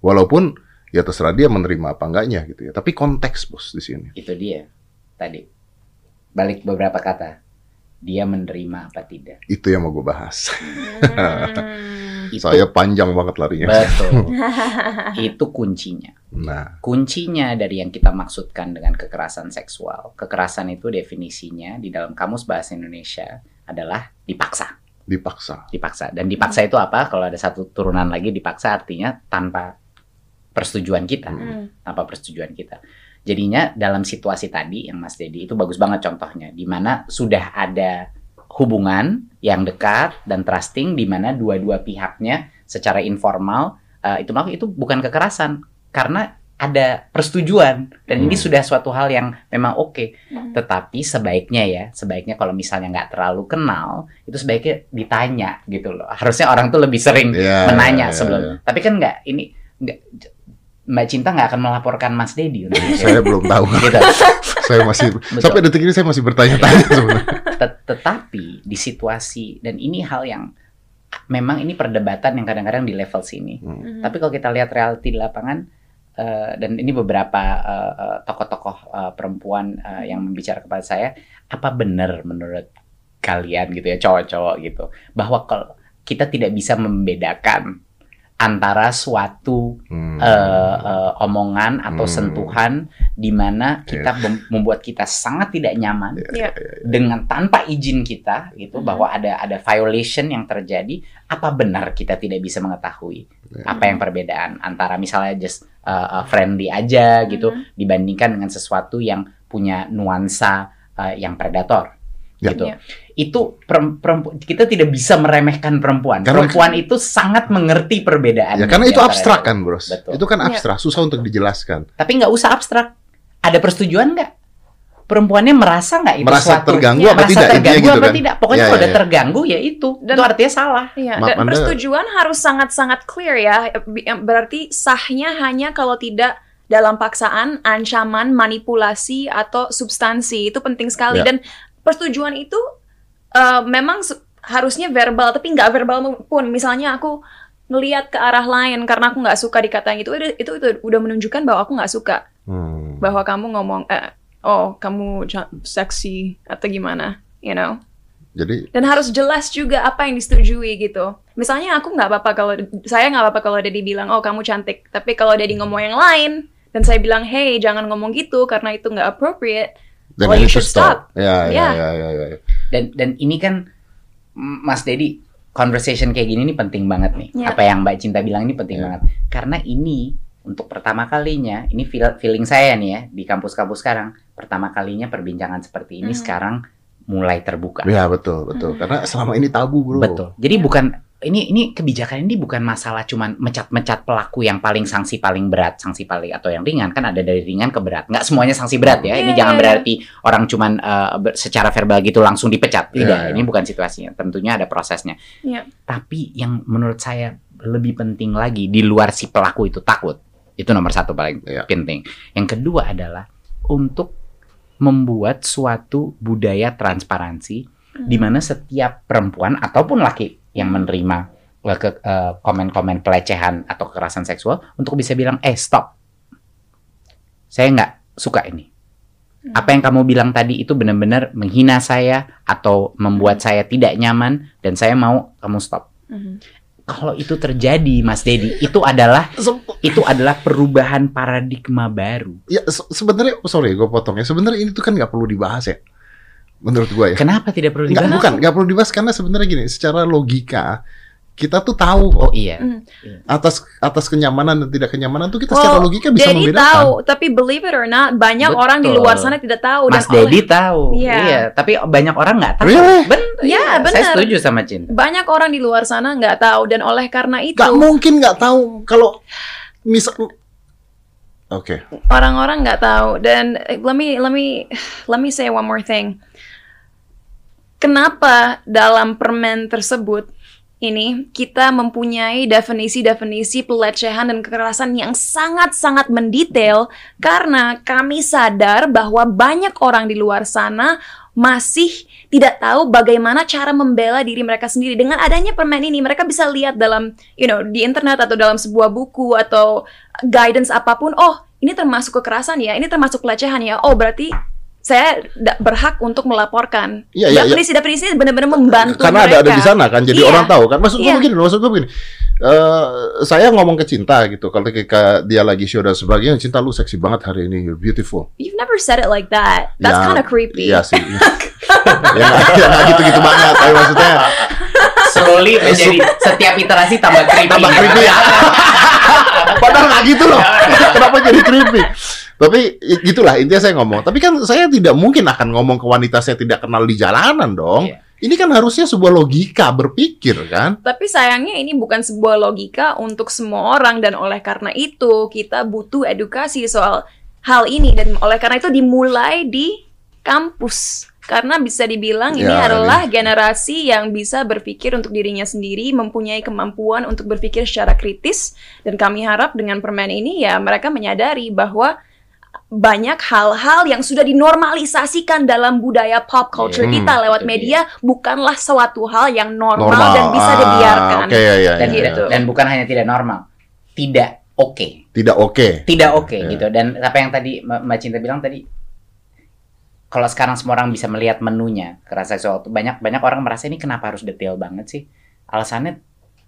Walaupun ya terserah dia menerima apa enggaknya gitu ya. Tapi konteks bos di sini. Itu dia tadi. Balik beberapa kata. Dia menerima apa tidak. Itu yang mau gue bahas. Hmm. itu, saya panjang banget larinya. Betul. itu kuncinya. Nah, kuncinya dari yang kita maksudkan dengan kekerasan seksual. Kekerasan itu definisinya di dalam kamus bahasa Indonesia adalah dipaksa. Dipaksa. Dipaksa. Dan dipaksa itu apa? Kalau ada satu turunan lagi dipaksa artinya tanpa persetujuan kita, hmm. tanpa persetujuan kita. Jadinya dalam situasi tadi yang Mas Dedi itu bagus banget contohnya, di mana sudah ada hubungan yang dekat dan trusting, di mana dua-dua pihaknya secara informal uh, itu itu bukan kekerasan karena ada persetujuan dan hmm. ini sudah suatu hal yang memang oke. Okay. Hmm. Tetapi sebaiknya ya, sebaiknya kalau misalnya nggak terlalu kenal, itu sebaiknya ditanya gitu loh. Harusnya orang tuh lebih sering yeah, menanya yeah, sebelum. Yeah. Tapi kan nggak ini nggak Mbak Cinta nggak akan melaporkan Mas Dedi. saya belum tahu. gitu. saya masih Betul. sampai detik ini saya masih bertanya-tanya sebenarnya. Tetapi di situasi dan ini hal yang memang ini perdebatan yang kadang-kadang di level sini. Hmm. Tapi kalau kita lihat reality di lapangan Uh, dan ini beberapa uh, tokoh-tokoh uh, perempuan uh, yang membicara kepada saya, apa benar menurut kalian gitu ya cowok-cowok gitu? Bahwa kalau kita tidak bisa membedakan antara suatu hmm. uh, uh, omongan atau hmm. sentuhan di mana kita yeah. membuat kita sangat tidak nyaman yeah. Yeah. Yeah. dengan tanpa izin kita gitu hmm. bahwa ada ada violation yang terjadi apa benar kita tidak bisa mengetahui yeah. apa yang perbedaan antara misalnya just uh, uh, friendly aja gitu hmm. dibandingkan dengan sesuatu yang punya nuansa uh, yang predator ya. gitu. Ya. Itu perempuan kita tidak bisa meremehkan perempuan. Karena, perempuan itu sangat mengerti perbedaan. Ya karena itu abstrak kan, Bros. Betul. Itu kan iya. abstrak, ya. susah untuk dijelaskan. Tapi nggak usah abstrak. Ada persetujuan nggak? Perempuannya merasa nggak itu merasa suatu terganggu ya, apa tidak? Terganggu gitu apa kan? tidak? Pokoknya ya, kalau ya, udah ya. terganggu ya itu. Dan, itu artinya salah. Ya, dan anda... persetujuan harus sangat-sangat clear ya. Berarti sahnya hanya kalau tidak dalam paksaan, ancaman, manipulasi atau substansi itu penting sekali ya. dan persetujuan itu uh, memang harusnya verbal tapi nggak verbal pun. Misalnya aku ngelihat ke arah lain karena aku nggak suka dikatain itu, itu itu itu udah menunjukkan bahwa aku nggak suka. Hmm. bahwa kamu ngomong eh, oh kamu seksi atau gimana you know? Jadi dan harus jelas juga apa yang disetujui gitu. Misalnya aku nggak apa-apa kalau saya nggak apa-apa kalau Dedi bilang oh kamu cantik. Tapi kalau Dedi ngomong yang lain dan saya bilang hey jangan ngomong gitu karena itu nggak appropriate dan well, you should stop. stop. Ya, ya, ya, ya, ya, ya. Dan dan ini kan Mas Dedi conversation kayak gini ini penting banget nih. Yeah. Apa yang Mbak Cinta bilang ini penting yeah. banget. Karena ini untuk pertama kalinya, ini feel, feeling saya nih ya di kampus-kampus sekarang, pertama kalinya perbincangan seperti ini mm. sekarang mulai terbuka. Ya betul betul. Mm. Karena selama ini tabu bro. Betul. Jadi yeah. bukan ini ini kebijakan ini bukan masalah cuman mecat-mecat pelaku yang paling sanksi paling berat, sanksi paling atau yang ringan kan ada dari ringan ke berat. Nggak semuanya sanksi berat ya. Ini yeah. jangan iya, iya. berarti orang cuman uh, secara verbal gitu langsung dipecat. Tidak, yeah, yeah. ini bukan situasinya. Tentunya ada prosesnya. Yeah. Tapi yang menurut saya lebih penting lagi di luar si pelaku itu takut. Itu nomor satu paling yeah. penting. Yang kedua adalah untuk membuat suatu budaya transparansi hmm. di mana setiap perempuan ataupun laki yang menerima uh, ke uh, komen-komen pelecehan atau kekerasan seksual untuk bisa bilang eh stop saya nggak suka ini hmm. apa yang kamu bilang tadi itu benar-benar menghina saya atau membuat hmm. saya tidak nyaman dan saya mau kamu stop hmm. kalau itu terjadi Mas Dedi itu adalah itu adalah perubahan paradigma baru ya se sebenarnya sorry gue potong ya sebenarnya ini tuh kan nggak perlu dibahas ya menurut gue ya. Kenapa tidak perlu dibahas? Nggak, bukan, nggak perlu dibahas karena sebenarnya gini, secara logika kita tuh tahu oh iya mm. atas atas kenyamanan dan tidak kenyamanan tuh kita well, secara logika bisa Daddy membedakan tahu tapi believe it or not banyak Betul. orang di luar sana tidak tahu Mas Dedi tahu yeah. iya tapi banyak orang nggak tahu really? ben ya benar saya setuju sama Cinta banyak orang di luar sana nggak tahu dan oleh karena itu nggak mungkin nggak tahu kalau misal Oke. Okay. Orang-orang nggak tahu dan eh, let me let me let me say one more thing kenapa dalam permen tersebut ini kita mempunyai definisi-definisi pelecehan dan kekerasan yang sangat-sangat mendetail karena kami sadar bahwa banyak orang di luar sana masih tidak tahu bagaimana cara membela diri mereka sendiri. Dengan adanya permen ini mereka bisa lihat dalam you know di internet atau dalam sebuah buku atau guidance apa pun oh ini termasuk kekerasan ya ini termasuk pelecehan ya. Oh berarti saya berhak untuk melaporkan. Iya, iya, definisi iya. definisi benar-benar membantu Karena mereka. ada ada di sana kan, jadi iya. orang tahu kan. Maksud gue iya. begini, maksud gue begini. Uh, saya ngomong ke Cinta gitu, kalau ketika dia lagi show dan sebagainya, Cinta lu seksi banget hari ini, you're beautiful. You've never said it like that. That's ya, kind of creepy. Iya sih. ya nggak gitu-gitu banget, tapi maksudnya slowly menjadi setiap iterasi tambah creepy. Tambah creepy ya. Padahal nggak gitu loh. Kenapa jadi creepy? Tapi itulah intinya saya ngomong. Tapi kan saya tidak mungkin akan ngomong ke wanita saya tidak kenal di jalanan dong. Iya. Ini kan harusnya sebuah logika berpikir kan. Tapi sayangnya ini bukan sebuah logika untuk semua orang dan oleh karena itu kita butuh edukasi soal hal ini dan oleh karena itu dimulai di kampus karena bisa dibilang ini ya, adalah ini. generasi yang bisa berpikir untuk dirinya sendiri, mempunyai kemampuan untuk berpikir secara kritis dan kami harap dengan permen ini ya mereka menyadari bahwa banyak hal-hal yang sudah dinormalisasikan dalam budaya pop culture hmm, kita lewat media bukanlah suatu hal yang normal, normal. dan bisa ah, dibiarkan. Okay, ya, ya, dan, ya, ya. dan bukan hanya tidak normal, tidak oke. Okay. Tidak oke. Okay. Tidak oke okay, ya. gitu. Dan apa yang tadi Mbak Cinta bilang tadi kalau sekarang semua orang bisa melihat menunya kekerasan seksual itu banyak banyak orang merasa ini kenapa harus detail banget sih? Alasannya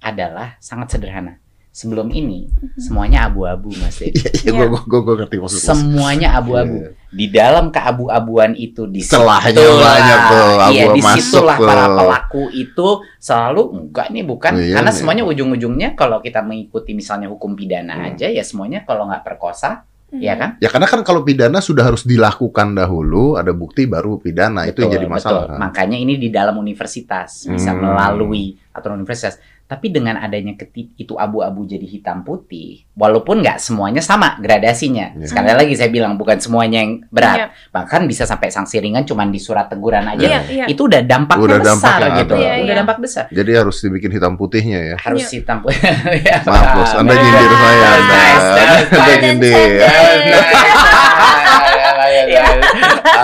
adalah sangat sederhana sebelum ini mhm. semuanya abu-abu mas Dedi. Iya, iya, gue gue gue ngerti maksudnya. Semuanya abu-abu. Yeah. Di dalam keabu-abuan itu di celahnya banyak tuh. Iya, di situlah para pelaku itu selalu enggak nih bukan oh, iya, karena iya. semuanya ujung-ujungnya kalau kita mengikuti misalnya hukum pidana hmm. aja ya semuanya kalau nggak perkosa Ya kan? Ya karena kan kalau pidana sudah harus dilakukan dahulu, ada bukti baru pidana betul, itu yang jadi masalah. Betul. Kan? Makanya ini di dalam universitas bisa hmm. melalui aturan universitas. Tapi dengan adanya ketik itu abu-abu jadi hitam putih, walaupun nggak semuanya sama gradasinya. Yeah. Sekali lagi saya bilang bukan semuanya yang berat, yeah. bahkan bisa sampai sanksi ringan cuma di surat teguran aja. Yeah. Yeah. Itu udah dampaknya udah besar dampak gitu. Yeah, udah yeah. dampak besar. Jadi harus dibikin hitam putihnya ya. Harus yeah. hitam putih. ya, Maaf bos, Anda nyindir saya. Anda, anda nyindir.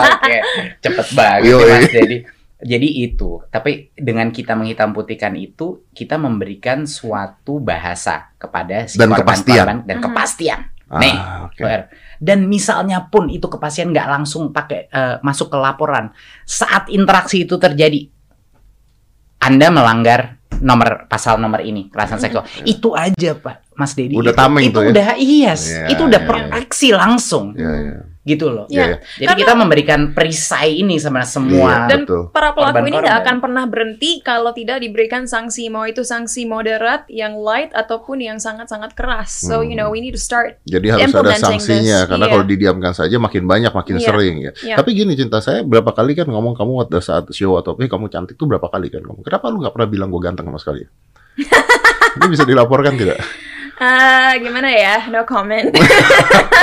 Oke, cepet banget Mas. Jadi jadi itu, tapi dengan kita menghitam putihkan itu, kita memberikan suatu bahasa kepada si dan korban, kepastian korban, dan kepastian. Ah, Nih, okay. dan misalnya pun itu kepastian nggak langsung pakai uh, masuk ke laporan, saat interaksi itu terjadi, Anda melanggar nomor pasal nomor ini kekerasan seksual, itu aja Pak, Mas Dedi. Udah tameng itu, itu ya? udah iya, yes, yeah, itu udah yeah, proteksi yeah. langsung. Yeah, yeah gitu loh. Yeah. Jadi Karena, kita memberikan perisai ini sama semua. Yeah, dan betul. para pelaku ini tidak akan pernah berhenti kalau tidak diberikan sanksi mau itu sanksi moderat, yang light ataupun yang sangat-sangat keras. So you know we need to start. Jadi harus ada sanksinya this. karena yeah. kalau didiamkan saja makin banyak makin yeah. sering ya. Yeah. Tapi gini cinta saya berapa kali kan ngomong kamu pada saat show atau eh kamu cantik tuh berapa kali kan ngomong. Kenapa lu nggak pernah bilang gue ganteng sama sekali? Ini bisa dilaporkan tidak? Uh, gimana ya? No comment.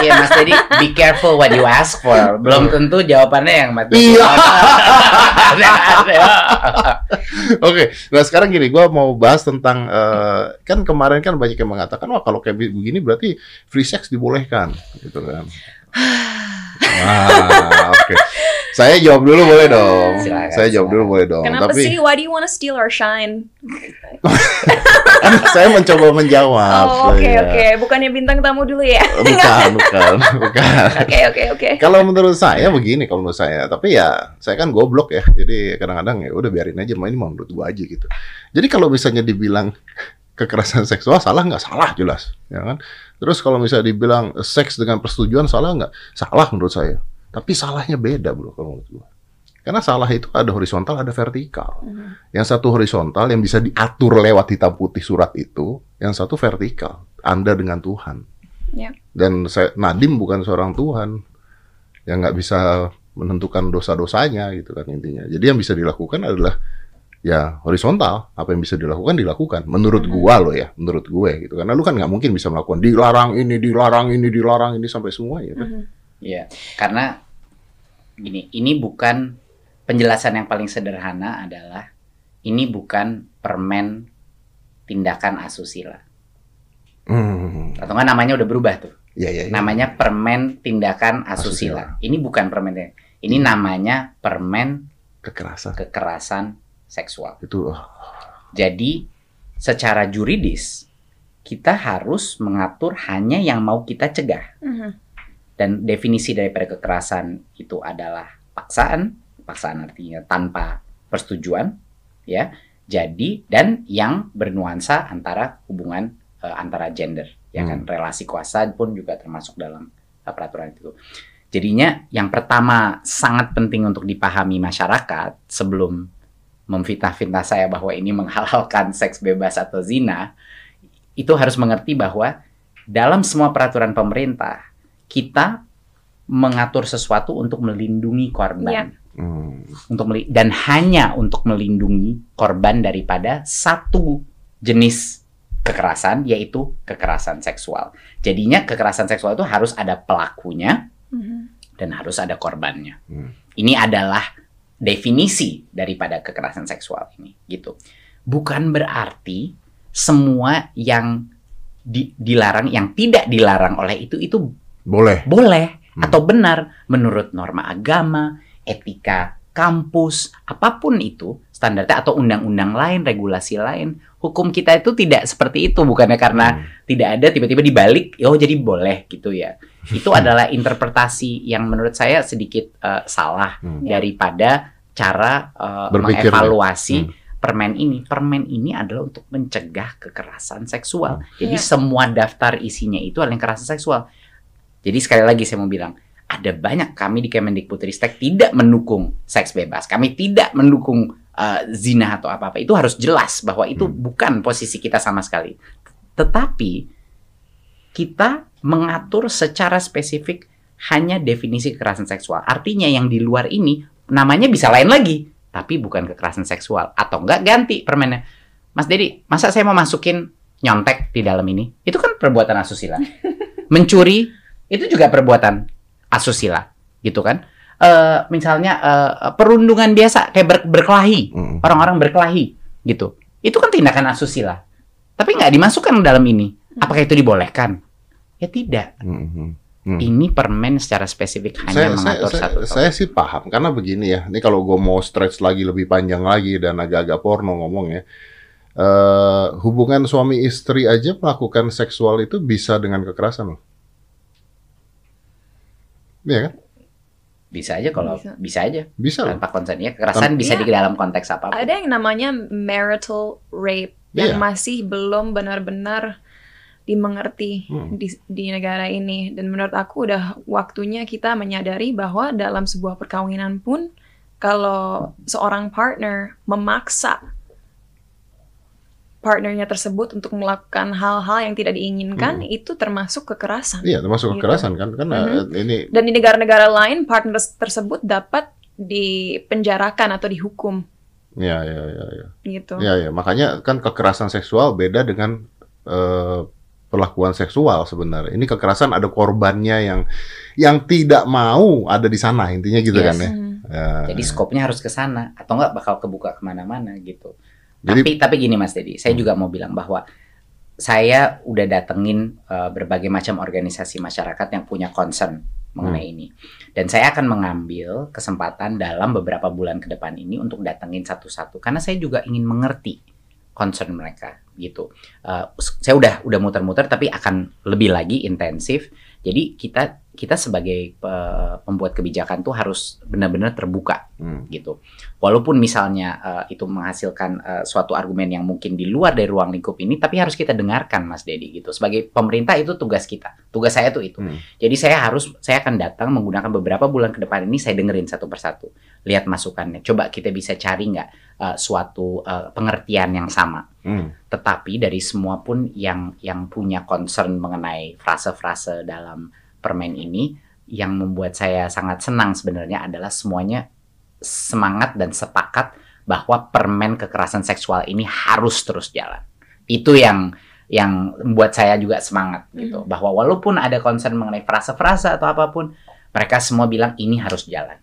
Iya Mas Dedi, be careful what you ask for. Belum tentu jawabannya yang Mas Dedi. Iya. Oke, nah sekarang gini, gue mau bahas tentang uh, kan kemarin kan banyak yang mengatakan wah kalau kayak begini berarti free sex dibolehkan, gitu kan. Ah, oke. Okay. Saya jawab dulu boleh dong. Silakan, saya jawab dulu boleh dong. Kenapa Tapi... sih? Why do you wanna steal our shine? saya mencoba menjawab. Oh, oke okay, oke. Okay. Bukannya bintang tamu dulu ya? bukan, bukan, bukan. Oke oke oke. Kalau menurut saya begini kalau menurut saya. Tapi ya saya kan goblok ya. Jadi kadang-kadang ya udah biarin aja. Main ini mau menurut gua aja gitu. Jadi kalau misalnya dibilang kekerasan seksual salah nggak salah jelas, ya kan? Terus kalau misalnya dibilang seks dengan persetujuan salah nggak? Salah menurut saya. Tapi salahnya beda bro kalau menurut gua. Karena salah itu ada horizontal, ada vertikal. Mm. Yang satu horizontal yang bisa diatur lewat hitam putih surat itu, yang satu vertikal, Anda dengan Tuhan. Yeah. Dan saya, Nadim bukan seorang Tuhan yang nggak bisa menentukan dosa-dosanya gitu kan intinya. Jadi yang bisa dilakukan adalah ya horizontal apa yang bisa dilakukan dilakukan menurut mm-hmm. gua lo ya menurut gue gitu karena lu kan nggak mungkin bisa melakukan dilarang ini dilarang ini dilarang ini sampai semua ya kan mm-hmm. Iya, karena gini, ini bukan penjelasan yang paling sederhana adalah ini bukan permen tindakan asusila. Hmm. Atau kan namanya udah berubah tuh. Ya, ya, ya. Namanya permen tindakan asusila. asusila. Ini bukan permen ini namanya permen kekerasan kekerasan seksual. Itu. Oh. Jadi secara juridis kita harus mengatur hanya yang mau kita cegah. Uh -huh. Dan definisi daripada kekerasan itu adalah paksaan, paksaan artinya tanpa persetujuan, ya. Jadi dan yang bernuansa antara hubungan uh, antara gender, ya kan? hmm. relasi kuasa pun juga termasuk dalam uh, peraturan itu. Jadinya yang pertama sangat penting untuk dipahami masyarakat sebelum memfitnah-fitnah saya bahwa ini menghalalkan seks bebas atau zina, itu harus mengerti bahwa dalam semua peraturan pemerintah kita mengatur sesuatu untuk melindungi korban. Yeah. Hmm. Untuk dan hanya untuk melindungi korban daripada satu jenis kekerasan yaitu kekerasan seksual. Jadinya kekerasan seksual itu harus ada pelakunya mm-hmm. dan harus ada korbannya. Mm. Ini adalah definisi daripada kekerasan seksual ini gitu. Bukan berarti semua yang di, dilarang yang tidak dilarang oleh itu itu boleh. Boleh hmm. atau benar menurut norma agama, etika kampus, apa pun itu standarnya atau undang-undang lain, regulasi lain, hukum kita itu tidak seperti itu bukannya karena hmm. tidak ada tiba-tiba dibalik, oh jadi boleh gitu ya. Itu adalah interpretasi yang menurut saya sedikit uh, salah hmm. daripada cara uh, mengevaluasi hmm permen ini. Permen ini adalah untuk mencegah kekerasan seksual. Hmm. Jadi yeah. semua daftar isinya itu adalah kekerasan seksual. Jadi sekali lagi saya mau bilang, ada banyak kami di Kemendikbudristek tidak mendukung seks bebas. Kami tidak mendukung uh, zina atau apa-apa. Itu harus jelas bahwa itu hmm. bukan posisi kita sama sekali. Tetapi kita mengatur secara spesifik hanya definisi kekerasan seksual. Artinya yang di luar ini namanya bisa lain lagi, tapi bukan kekerasan seksual atau enggak ganti permennya. Mas Dedi, masa saya mau masukin nyontek di dalam ini? Itu kan perbuatan asusila. Mencuri itu juga perbuatan asusila gitu kan uh, misalnya uh, perundungan biasa kayak ber berkelahi orang orang-orang berkelahi gitu itu kan tindakan asusila tapi nggak dimasukkan dalam ini apakah itu dibolehkan ya tidak mm-hmm. Hmm. Ini permen secara spesifik hanya saya, mengatur saya, satu. Saya, saya sih paham karena begini ya. Ini kalau gue mau stretch lagi lebih panjang lagi dan agak-agak porno ngomong ya. Uh, hubungan suami istri aja melakukan seksual itu bisa dengan kekerasan loh. Iya kan? Bisa aja kalau bisa, bisa aja. Bisa. Tanpa konsen ya. Kekerasan bisa ya. di dalam konteks apa? Ada yang namanya marital rape yang iya. masih belum benar-benar dimengerti hmm. di, di negara ini dan menurut aku udah waktunya kita menyadari bahwa dalam sebuah perkawinan pun kalau seorang partner memaksa partnernya tersebut untuk melakukan hal-hal yang tidak diinginkan hmm. itu termasuk kekerasan. Iya, termasuk gitu. kekerasan kan karena mm-hmm. ini Dan di negara-negara lain partner tersebut dapat dipenjarakan atau dihukum. Iya, iya, iya, iya. Gitu. Iya, iya, makanya kan kekerasan seksual beda dengan uh, perlakuan seksual sebenarnya. Ini kekerasan ada korbannya yang yang tidak mau ada di sana intinya gitu yes. kan ya. Hmm. ya. Jadi skopnya harus ke sana atau enggak bakal kebuka ke mana-mana gitu. Jadi, tapi tapi gini Mas Dedi, saya hmm. juga mau bilang bahwa saya udah datengin uh, berbagai macam organisasi masyarakat yang punya concern mengenai hmm. ini. Dan saya akan mengambil kesempatan dalam beberapa bulan ke depan ini untuk datengin satu-satu karena saya juga ingin mengerti concern mereka gitu. Uh, saya udah udah muter-muter tapi akan lebih lagi intensif. Jadi kita kita sebagai uh, pembuat kebijakan tuh harus benar-benar terbuka hmm. gitu. Walaupun misalnya uh, itu menghasilkan uh, suatu argumen yang mungkin di luar dari ruang lingkup ini, tapi harus kita dengarkan, Mas Dedi gitu. Sebagai pemerintah itu tugas kita, tugas saya tuh itu. Hmm. Jadi saya harus, saya akan datang menggunakan beberapa bulan ke depan ini, saya dengerin satu persatu, lihat masukannya. Coba kita bisa cari nggak uh, suatu uh, pengertian yang sama. Hmm. Tetapi dari semua pun yang yang punya concern mengenai frase-frase dalam permen ini yang membuat saya sangat senang sebenarnya adalah semuanya semangat dan sepakat bahwa permen kekerasan seksual ini harus terus jalan. Itu yang yang membuat saya juga semangat gitu. Hmm. Bahwa walaupun ada concern mengenai frase-frase atau apa pun, mereka semua bilang ini harus jalan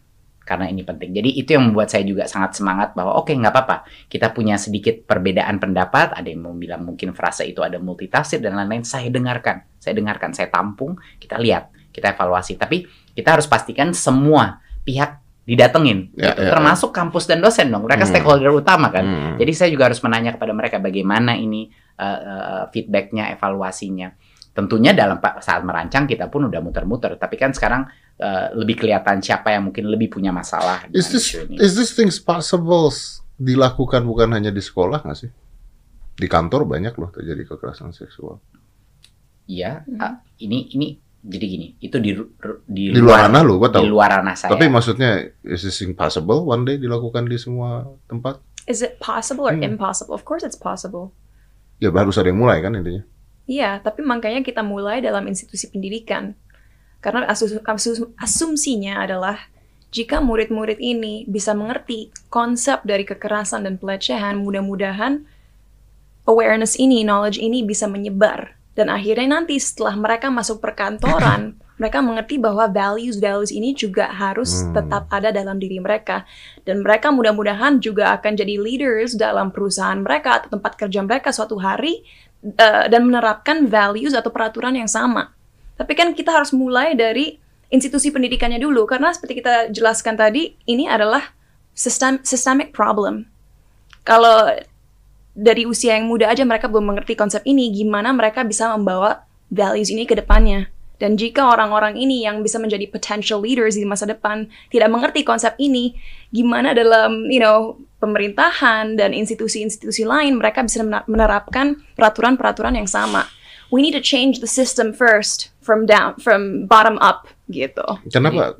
karena ini penting. Jadi itu yang membuat saya juga sangat semangat bahwa oke okay, nggak apa-apa kita punya sedikit perbedaan pendapat. Ada yang mau bilang mungkin frase itu ada multitafsir dan lain-lain. Saya dengarkan, saya dengarkan, saya tampung, kita lihat, kita evaluasi. Tapi kita harus pastikan semua pihak didatengin, ya, gitu. ya, termasuk ya. kampus dan dosen dong. Mereka hmm. stakeholder utama kan. Hmm. Jadi saya juga harus menanya kepada mereka bagaimana ini uh, uh, feedbacknya, evaluasinya. Tentunya dalam saat merancang kita pun udah muter-muter, tapi kan sekarang uh, lebih kelihatan siapa yang mungkin lebih punya masalah. Is this ini. is this things possible dilakukan bukan hanya di sekolah nggak sih? Di kantor banyak loh terjadi kekerasan seksual. Iya, hmm. uh, ini ini jadi gini, itu di di, di luar ranah lo, Di luar ranah saya. Tapi maksudnya is this impossible one day dilakukan di semua tempat? Is it possible or hmm. impossible? Of course it's possible. Ya harus ada yang mulai kan intinya. Iya, tapi makanya kita mulai dalam institusi pendidikan. Karena asus, asus, asumsinya adalah jika murid-murid ini bisa mengerti konsep dari kekerasan dan pelecehan, mudah-mudahan awareness ini, knowledge ini bisa menyebar. Dan akhirnya nanti setelah mereka masuk perkantoran, mereka mengerti bahwa values-values ini juga harus hmm. tetap ada dalam diri mereka. Dan mereka mudah-mudahan juga akan jadi leaders dalam perusahaan mereka atau tempat kerja mereka suatu hari uh, dan menerapkan values atau peraturan yang sama. Tapi kan kita harus mulai dari institusi pendidikannya dulu karena seperti kita jelaskan tadi ini adalah system systemic problem. Kalau dari usia yang muda aja mereka belum mengerti konsep ini, gimana mereka bisa membawa values ini ke depannya. Dan jika orang-orang ini yang bisa menjadi potential leaders di masa depan tidak mengerti konsep ini, gimana dalam you know pemerintahan dan institusi-institusi lain mereka bisa menerapkan peraturan-peraturan yang sama. We need to change the system first from down from bottom up gitu. Kenapa?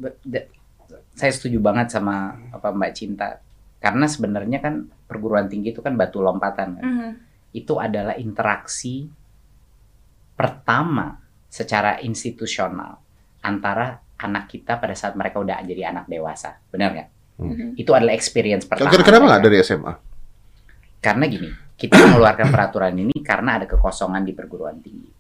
Saya setuju banget sama apa Mbak Cinta karena sebenarnya kan perguruan tinggi itu kan batu lompatan kan. Mm -hmm. Itu adalah interaksi pertama secara institusional antara anak kita pada saat mereka udah jadi anak dewasa. Benar nggak? Hmm. Mm-hmm. Itu adalah experience pertama. Kenapa nggak dari SMA? Karena gini, kita mengeluarkan peraturan ini karena ada kekosongan di perguruan tinggi.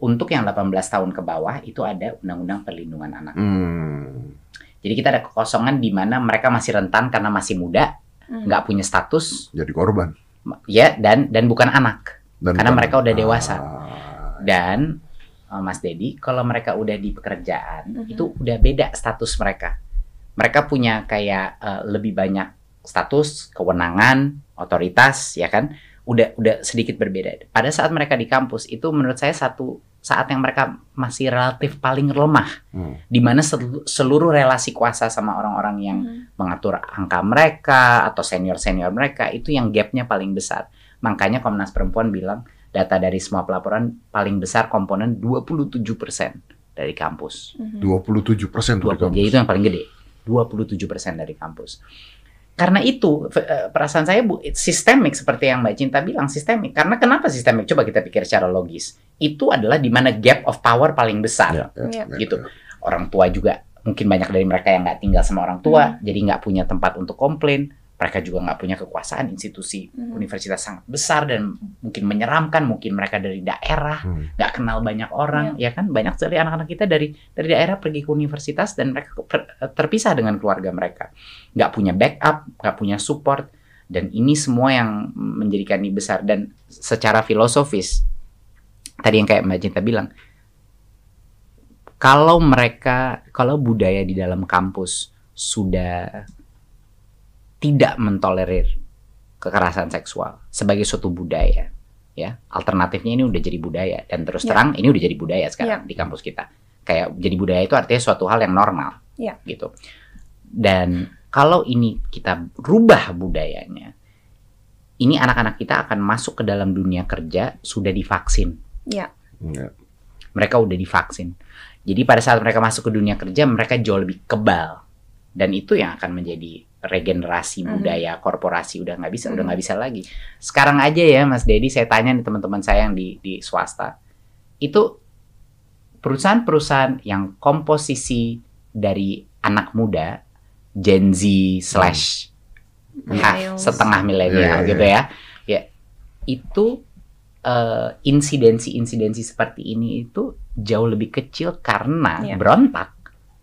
Untuk yang 18 tahun ke bawah itu ada undang-undang perlindungan anak. Hmm. Jadi kita ada kekosongan di mana mereka masih rentan karena masih muda, hmm. nggak punya status. Jadi korban. Ya dan dan bukan anak, dan karena bukan, mereka udah dewasa. Ah. Dan uh, Mas Dedi, kalau mereka udah di pekerjaan hmm. itu udah beda status mereka. Mereka punya kayak uh, lebih banyak status, kewenangan, otoritas, ya kan? Udah udah sedikit berbeda. Pada saat mereka di kampus itu menurut saya satu saat yang mereka masih relatif paling lemah, hmm. di mana seluruh relasi kuasa sama orang-orang yang hmm. mengatur angka mereka atau senior-senior mereka itu yang gapnya paling besar. Makanya Komnas Perempuan bilang data dari semua pelaporan paling besar komponen 27% dari kampus. Hmm. 27% dari kampus. Jadi itu yang paling gede. 27% dari kampus. Karena itu eh, perasaan saya bu, sistemik seperti yang Mbak Cinta bilang sistemik. Karena kenapa sistemik? Coba kita pikir secara logis. Itu adalah di mana gap of power paling besar, ya, ya, gitu. Orang tua juga mungkin banyak dari mereka yang nggak tinggal sama orang tua, hmm. jadi nggak punya tempat untuk komplain mereka juga nggak punya kekuasaan institusi hmm. universitas sangat besar dan mungkin menyeramkan mungkin mereka dari daerah hmm. nggak hmm. kenal banyak orang yeah. ya kan banyak sekali anak-anak kita dari dari daerah pergi ke universitas dan mereka terpisah dengan keluarga mereka nggak punya backup nggak punya support dan ini semua yang menjadikan ini besar dan secara filosofis tadi yang kayak Mbak Cinta bilang kalau mereka kalau budaya di dalam kampus sudah tidak mentolerir kekerasan seksual sebagai suatu budaya ya alternatifnya ini udah jadi budaya dan terus yeah. terang ini udah jadi budaya sekarang yeah. di kampus kita kayak jadi budaya itu artinya suatu hal yang normal yeah. gitu dan kalau ini kita rubah budayanya ini anak-anak kita akan masuk ke dalam dunia kerja sudah divaksin yeah. Yeah. mereka udah divaksin jadi pada saat mereka masuk ke dunia kerja mereka jauh lebih kebal dan itu yang akan menjadi regenerasi mm-hmm. budaya korporasi udah nggak bisa mm-hmm. udah nggak bisa lagi sekarang aja ya Mas Dedi saya tanya nih teman-teman saya yang di di swasta itu perusahaan-perusahaan yang komposisi dari anak muda Gen Z slash mm. setengah milenial yeah, gitu yeah. ya ya itu uh, insidensi-insidensi seperti ini itu jauh lebih kecil karena yeah. berontak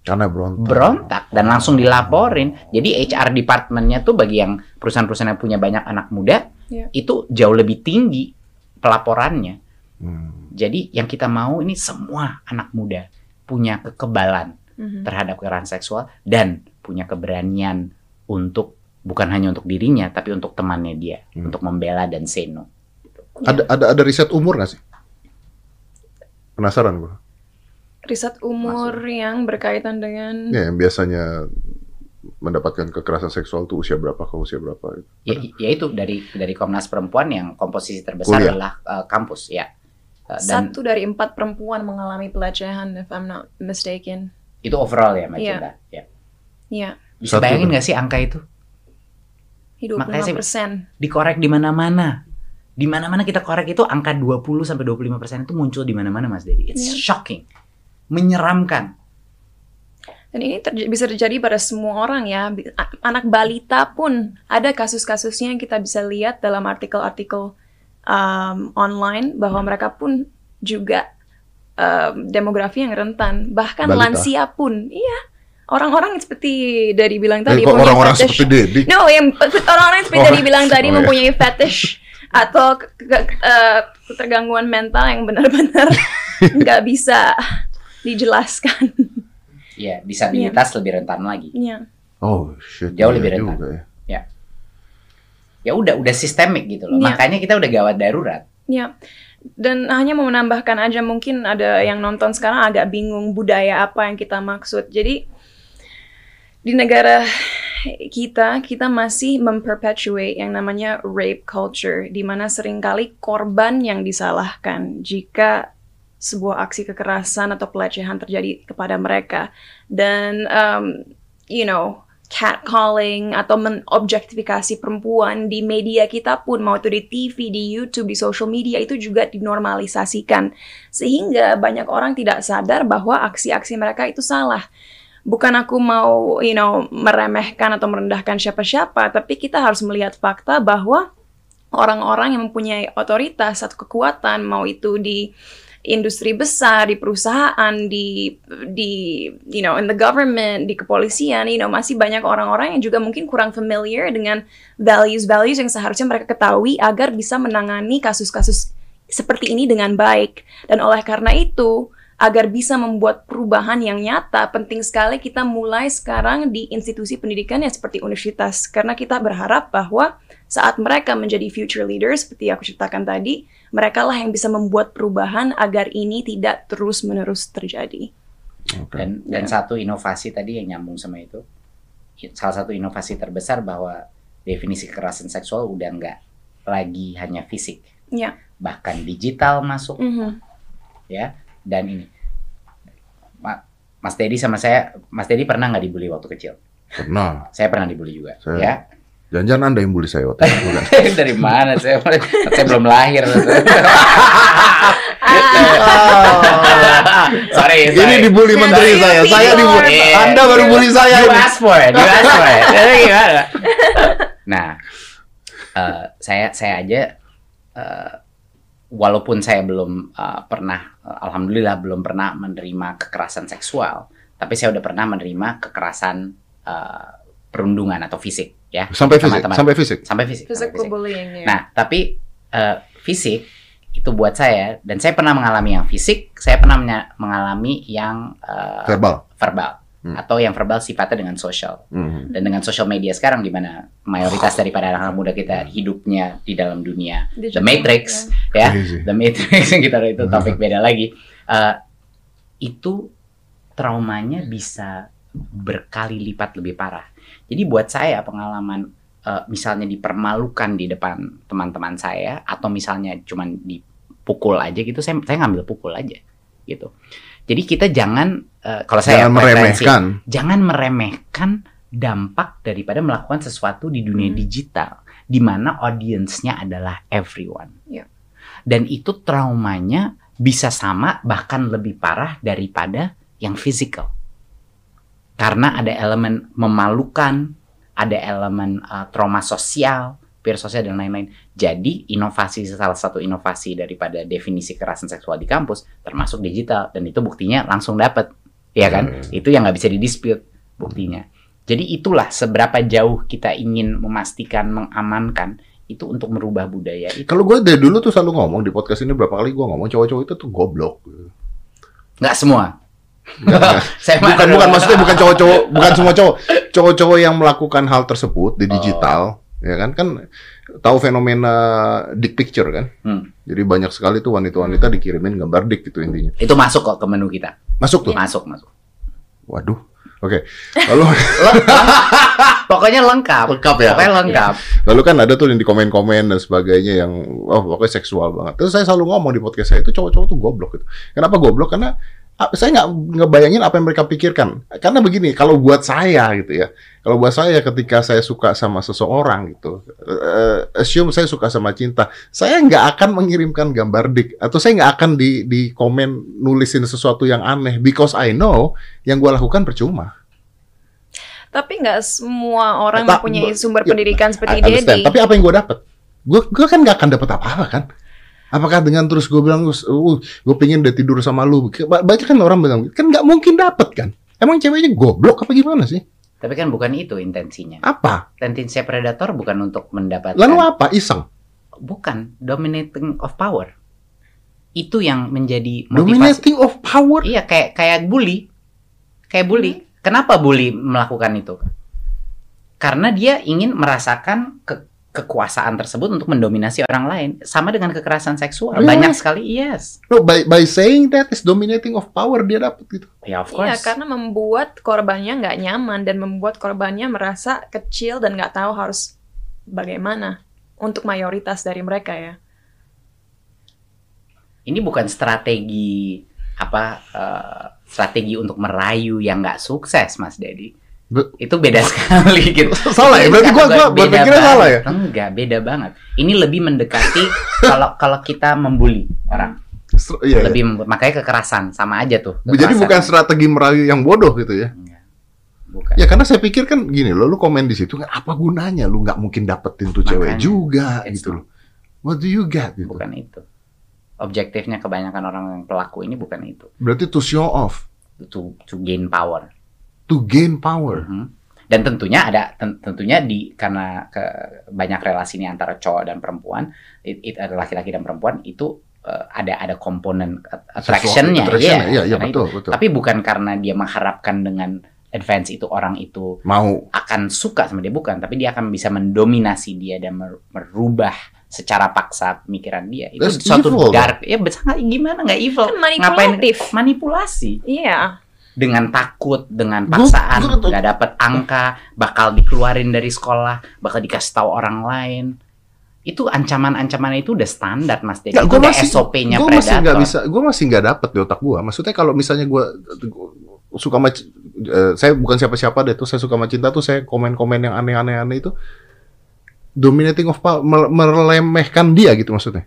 karena berontak. Berontak dan langsung dilaporin. Jadi HR departmentnya tuh bagi yang perusahaan-perusahaan yang punya banyak anak muda yeah. itu jauh lebih tinggi pelaporannya. Hmm. Jadi yang kita mau ini semua anak muda punya kekebalan mm-hmm. terhadap kekerasan seksual dan punya keberanian untuk bukan hanya untuk dirinya tapi untuk temannya dia hmm. untuk membela dan seno. Ada ada ada riset umur nggak sih? Penasaran gue riset umur Masuk. yang berkaitan dengan ya yang biasanya mendapatkan kekerasan seksual itu usia berapa ke usia berapa ya, ya itu dari dari Komnas Perempuan yang komposisi terbesar Kuliah. adalah uh, kampus ya uh, dan satu dari empat perempuan mengalami pelecehan if I'm not mistaken itu overall ya Mbak yeah. ya Iya. Bisa bayangin nggak sih angka itu? Hidup Makanya persen. Dikorek di mana-mana. Di mana-mana kita korek itu angka 20 sampai 25 persen itu muncul di mana-mana Mas Dedi. It's yeah. shocking menyeramkan. Dan ini terj bisa terjadi pada semua orang ya. Anak balita pun ada kasus-kasusnya yang kita bisa lihat dalam artikel-artikel um, online bahwa mereka pun juga um, demografi yang rentan. Bahkan balita. lansia pun, iya. Orang-orang seperti dari bilang tadi eh, orang-orang seperti Dedi. No, yang orang-orang seperti oh. dari bilang tadi oh, iya. mempunyai fetish atau ke, ke, uh, ketergangguan mental yang benar-benar nggak bisa dijelaskan. Iya, disabilitas yeah. lebih rentan lagi. Iya. Yeah. Oh, shit. Jauh lebih rentan. Juga, ya. ya. Ya udah, udah sistemik gitu loh. Yeah. Makanya kita udah gawat darurat. Iya. Dan hanya mau menambahkan aja mungkin ada yang nonton sekarang agak bingung budaya apa yang kita maksud. Jadi di negara kita kita masih memperpetuate yang namanya rape culture di mana sering kali korban yang disalahkan jika sebuah aksi kekerasan atau pelecehan terjadi kepada mereka dan um, you know catcalling atau menobjektifikasi perempuan di media kita pun mau itu di TV, di YouTube, di social media itu juga dinormalisasikan sehingga banyak orang tidak sadar bahwa aksi-aksi mereka itu salah. Bukan aku mau you know meremehkan atau merendahkan siapa-siapa, tapi kita harus melihat fakta bahwa orang-orang yang mempunyai otoritas atau kekuatan mau itu di industri besar, di perusahaan, di di you know in the government, di kepolisian, you know masih banyak orang-orang yang juga mungkin kurang familiar dengan values-values yang seharusnya mereka ketahui agar bisa menangani kasus-kasus seperti ini dengan baik. Dan oleh karena itu, agar bisa membuat perubahan yang nyata, penting sekali kita mulai sekarang di institusi pendidikan yang seperti universitas karena kita berharap bahwa saat mereka menjadi future leaders seperti aku ceritakan tadi, mereka lah yang bisa membuat perubahan agar ini tidak terus-menerus terjadi. Okay. Dan dan yeah. satu inovasi tadi yang nyambung sama itu, salah satu inovasi terbesar bahwa definisi kekerasan seksual udah nggak lagi hanya fisik, yeah. bahkan digital masuk, mm -hmm. ya. Dan ini, Mas Dedi sama saya, Mas Dedi pernah nggak dibully waktu kecil? Pernah. Saya pernah dibully juga, saya, ya Jangan-jangan Anda yang bully saya waktu itu. Dari mana saya? saya belum lahir. sorry, sorry. Ini dibully menteri saya. Saya dibully. Anda baru bully saya. You ask for it. You ask for it. gimana? Nah, uh, saya saya aja uh, walaupun saya belum uh, pernah uh, alhamdulillah belum pernah menerima kekerasan seksual, tapi saya udah pernah menerima kekerasan uh, perundungan atau fisik ya sampai fisik? teman. -teman. sampai fisik. Sampai fisik. physical bullying ya. nah tapi uh, fisik itu buat saya dan saya pernah mengalami yang fisik saya pernah mengalami yang uh, verbal. verbal. Hmm. atau yang verbal sifatnya dengan sosial. Hmm. dan dengan social media sekarang di mana mayoritas oh. daripada anak-anak muda kita hidupnya di dalam dunia. Digital, The Matrix ya, ya. The Matrix yang kita itu topik beda lagi. Uh, itu traumanya bisa berkali lipat lebih parah jadi buat saya pengalaman uh, misalnya dipermalukan di depan teman-teman saya atau misalnya cuman dipukul aja gitu, saya saya ngambil pukul aja gitu. Jadi kita jangan uh, kalau saya jangan meremehkan, jangan meremehkan dampak daripada melakukan sesuatu di dunia hmm. digital di mana audiensnya adalah everyone. Yeah. Dan itu traumanya bisa sama bahkan lebih parah daripada yang physical karena ada elemen memalukan, ada elemen uh, trauma sosial, peer sosial dan lain-lain. Jadi inovasi salah satu inovasi daripada definisi kekerasan seksual di kampus termasuk digital dan itu buktinya langsung dapat, ya kan? Hmm. Itu yang nggak bisa didispute buktinya. Jadi itulah seberapa jauh kita ingin memastikan mengamankan itu untuk merubah budaya itu. Kalau gue dari dulu tuh selalu ngomong di podcast ini berapa kali gue ngomong cowok-cowok itu tuh goblok. Nggak semua bukan bukan maksudnya bukan cowok-cowok, bukan semua cowok. Cowok-cowok yang melakukan hal tersebut di digital, oh. ya kan kan tahu fenomena dick picture kan? Hmm. Jadi banyak sekali tuh wanita-wanita dikirimin gambar dick gitu intinya. Itu masuk kok ke menu kita. Masuk tuh. Masuk, masuk. Waduh. Oke. Okay. Lalu pokoknya lengkap. Lengkap ya. Pokoknya lengkap. Lalu kan ada tuh yang di komen-komen dan sebagainya yang oh pokoknya seksual banget. Terus saya selalu ngomong di podcast saya itu cowok-cowok tuh goblok gitu. Kenapa goblok? Karena saya nggak ngebayangin apa yang mereka pikirkan. Karena begini, kalau buat saya gitu ya, kalau buat saya ketika saya suka sama seseorang gitu, uh, assume saya suka sama cinta, saya nggak akan mengirimkan gambar dik atau saya nggak akan di di komen nulisin sesuatu yang aneh, because I know yang gue lakukan percuma. Tapi nggak semua orang mempunyai sumber ya, pendidikan seperti Dedi. Tapi apa yang gue dapat? Gue gue kan nggak akan dapat apa-apa kan? Apakah dengan terus gue bilang, uh, gue pengen udah tidur sama lu? Banyak kan orang bilang, kan nggak mungkin dapet kan? Emang ceweknya goblok apa gimana sih? Tapi kan bukan itu intensinya. Apa? Tendensi predator bukan untuk mendapatkan. Lalu apa? Iseng? Bukan. Dominating of power. Itu yang menjadi motivasi. Dominating of power? Iya, kayak kayak bully. Kayak bully. Hmm. Kenapa bully melakukan itu? Karena dia ingin merasakan ke kekuasaan tersebut untuk mendominasi orang lain sama dengan kekerasan seksual. Really? banyak sekali yes. No by by saying that is dominating of power dia dapat gitu. Ya yeah, of course. iya karena membuat korbannya nggak nyaman dan membuat korbannya merasa kecil dan nggak tahu harus bagaimana untuk mayoritas dari mereka ya. Ini bukan strategi apa uh, strategi untuk merayu yang nggak sukses mas Dedi itu beda sekali gitu. salah ya? Berarti gua gua berpikirnya salah ya? Enggak, beda banget. Ini lebih mendekati kalau kalau kita membuli orang. Iya, iya. lebih iya. makanya kekerasan sama aja tuh. Kekerasan. Jadi bukan strategi merayu yang bodoh gitu ya? Bukan. Ya karena saya pikir kan gini loh, lu komen di situ kan apa gunanya? Lu nggak mungkin dapetin tuh cewek juga gitu loh. What do you get? Gitu. Bukan itu. Objektifnya kebanyakan orang yang pelaku ini bukan itu. Berarti to show off. To to gain power to gain power. Mm -hmm. Dan tentunya ada tentunya di karena ke, banyak relasi ini antara cowok dan perempuan, it, it laki-laki dan perempuan itu uh, ada ada komponen attractionnya, attraction ya, ya, ya betul, betul. Tapi bukan karena dia mengharapkan dengan advance itu orang itu mau. akan suka sama dia bukan, tapi dia akan bisa mendominasi dia dan merubah secara paksa pemikiran dia. Itu That's suatu evil, dark. Ya sangat gimana? Nggak evil. Kan ngapain? Manipulasi. Iya dengan takut, dengan paksaan, nggak dapat angka, bakal dikeluarin dari sekolah, bakal dikasih tahu orang lain. Itu ancaman-ancaman itu udah standar mas Jadi itu udah SOP-nya predator. Masih gak bisa, gue masih nggak dapet di otak gue. Maksudnya kalau misalnya gue suka sama, uh, saya bukan siapa-siapa deh, tuh saya suka sama cinta tuh saya komen-komen yang aneh-aneh itu dominating of power, meremehkan dia gitu maksudnya.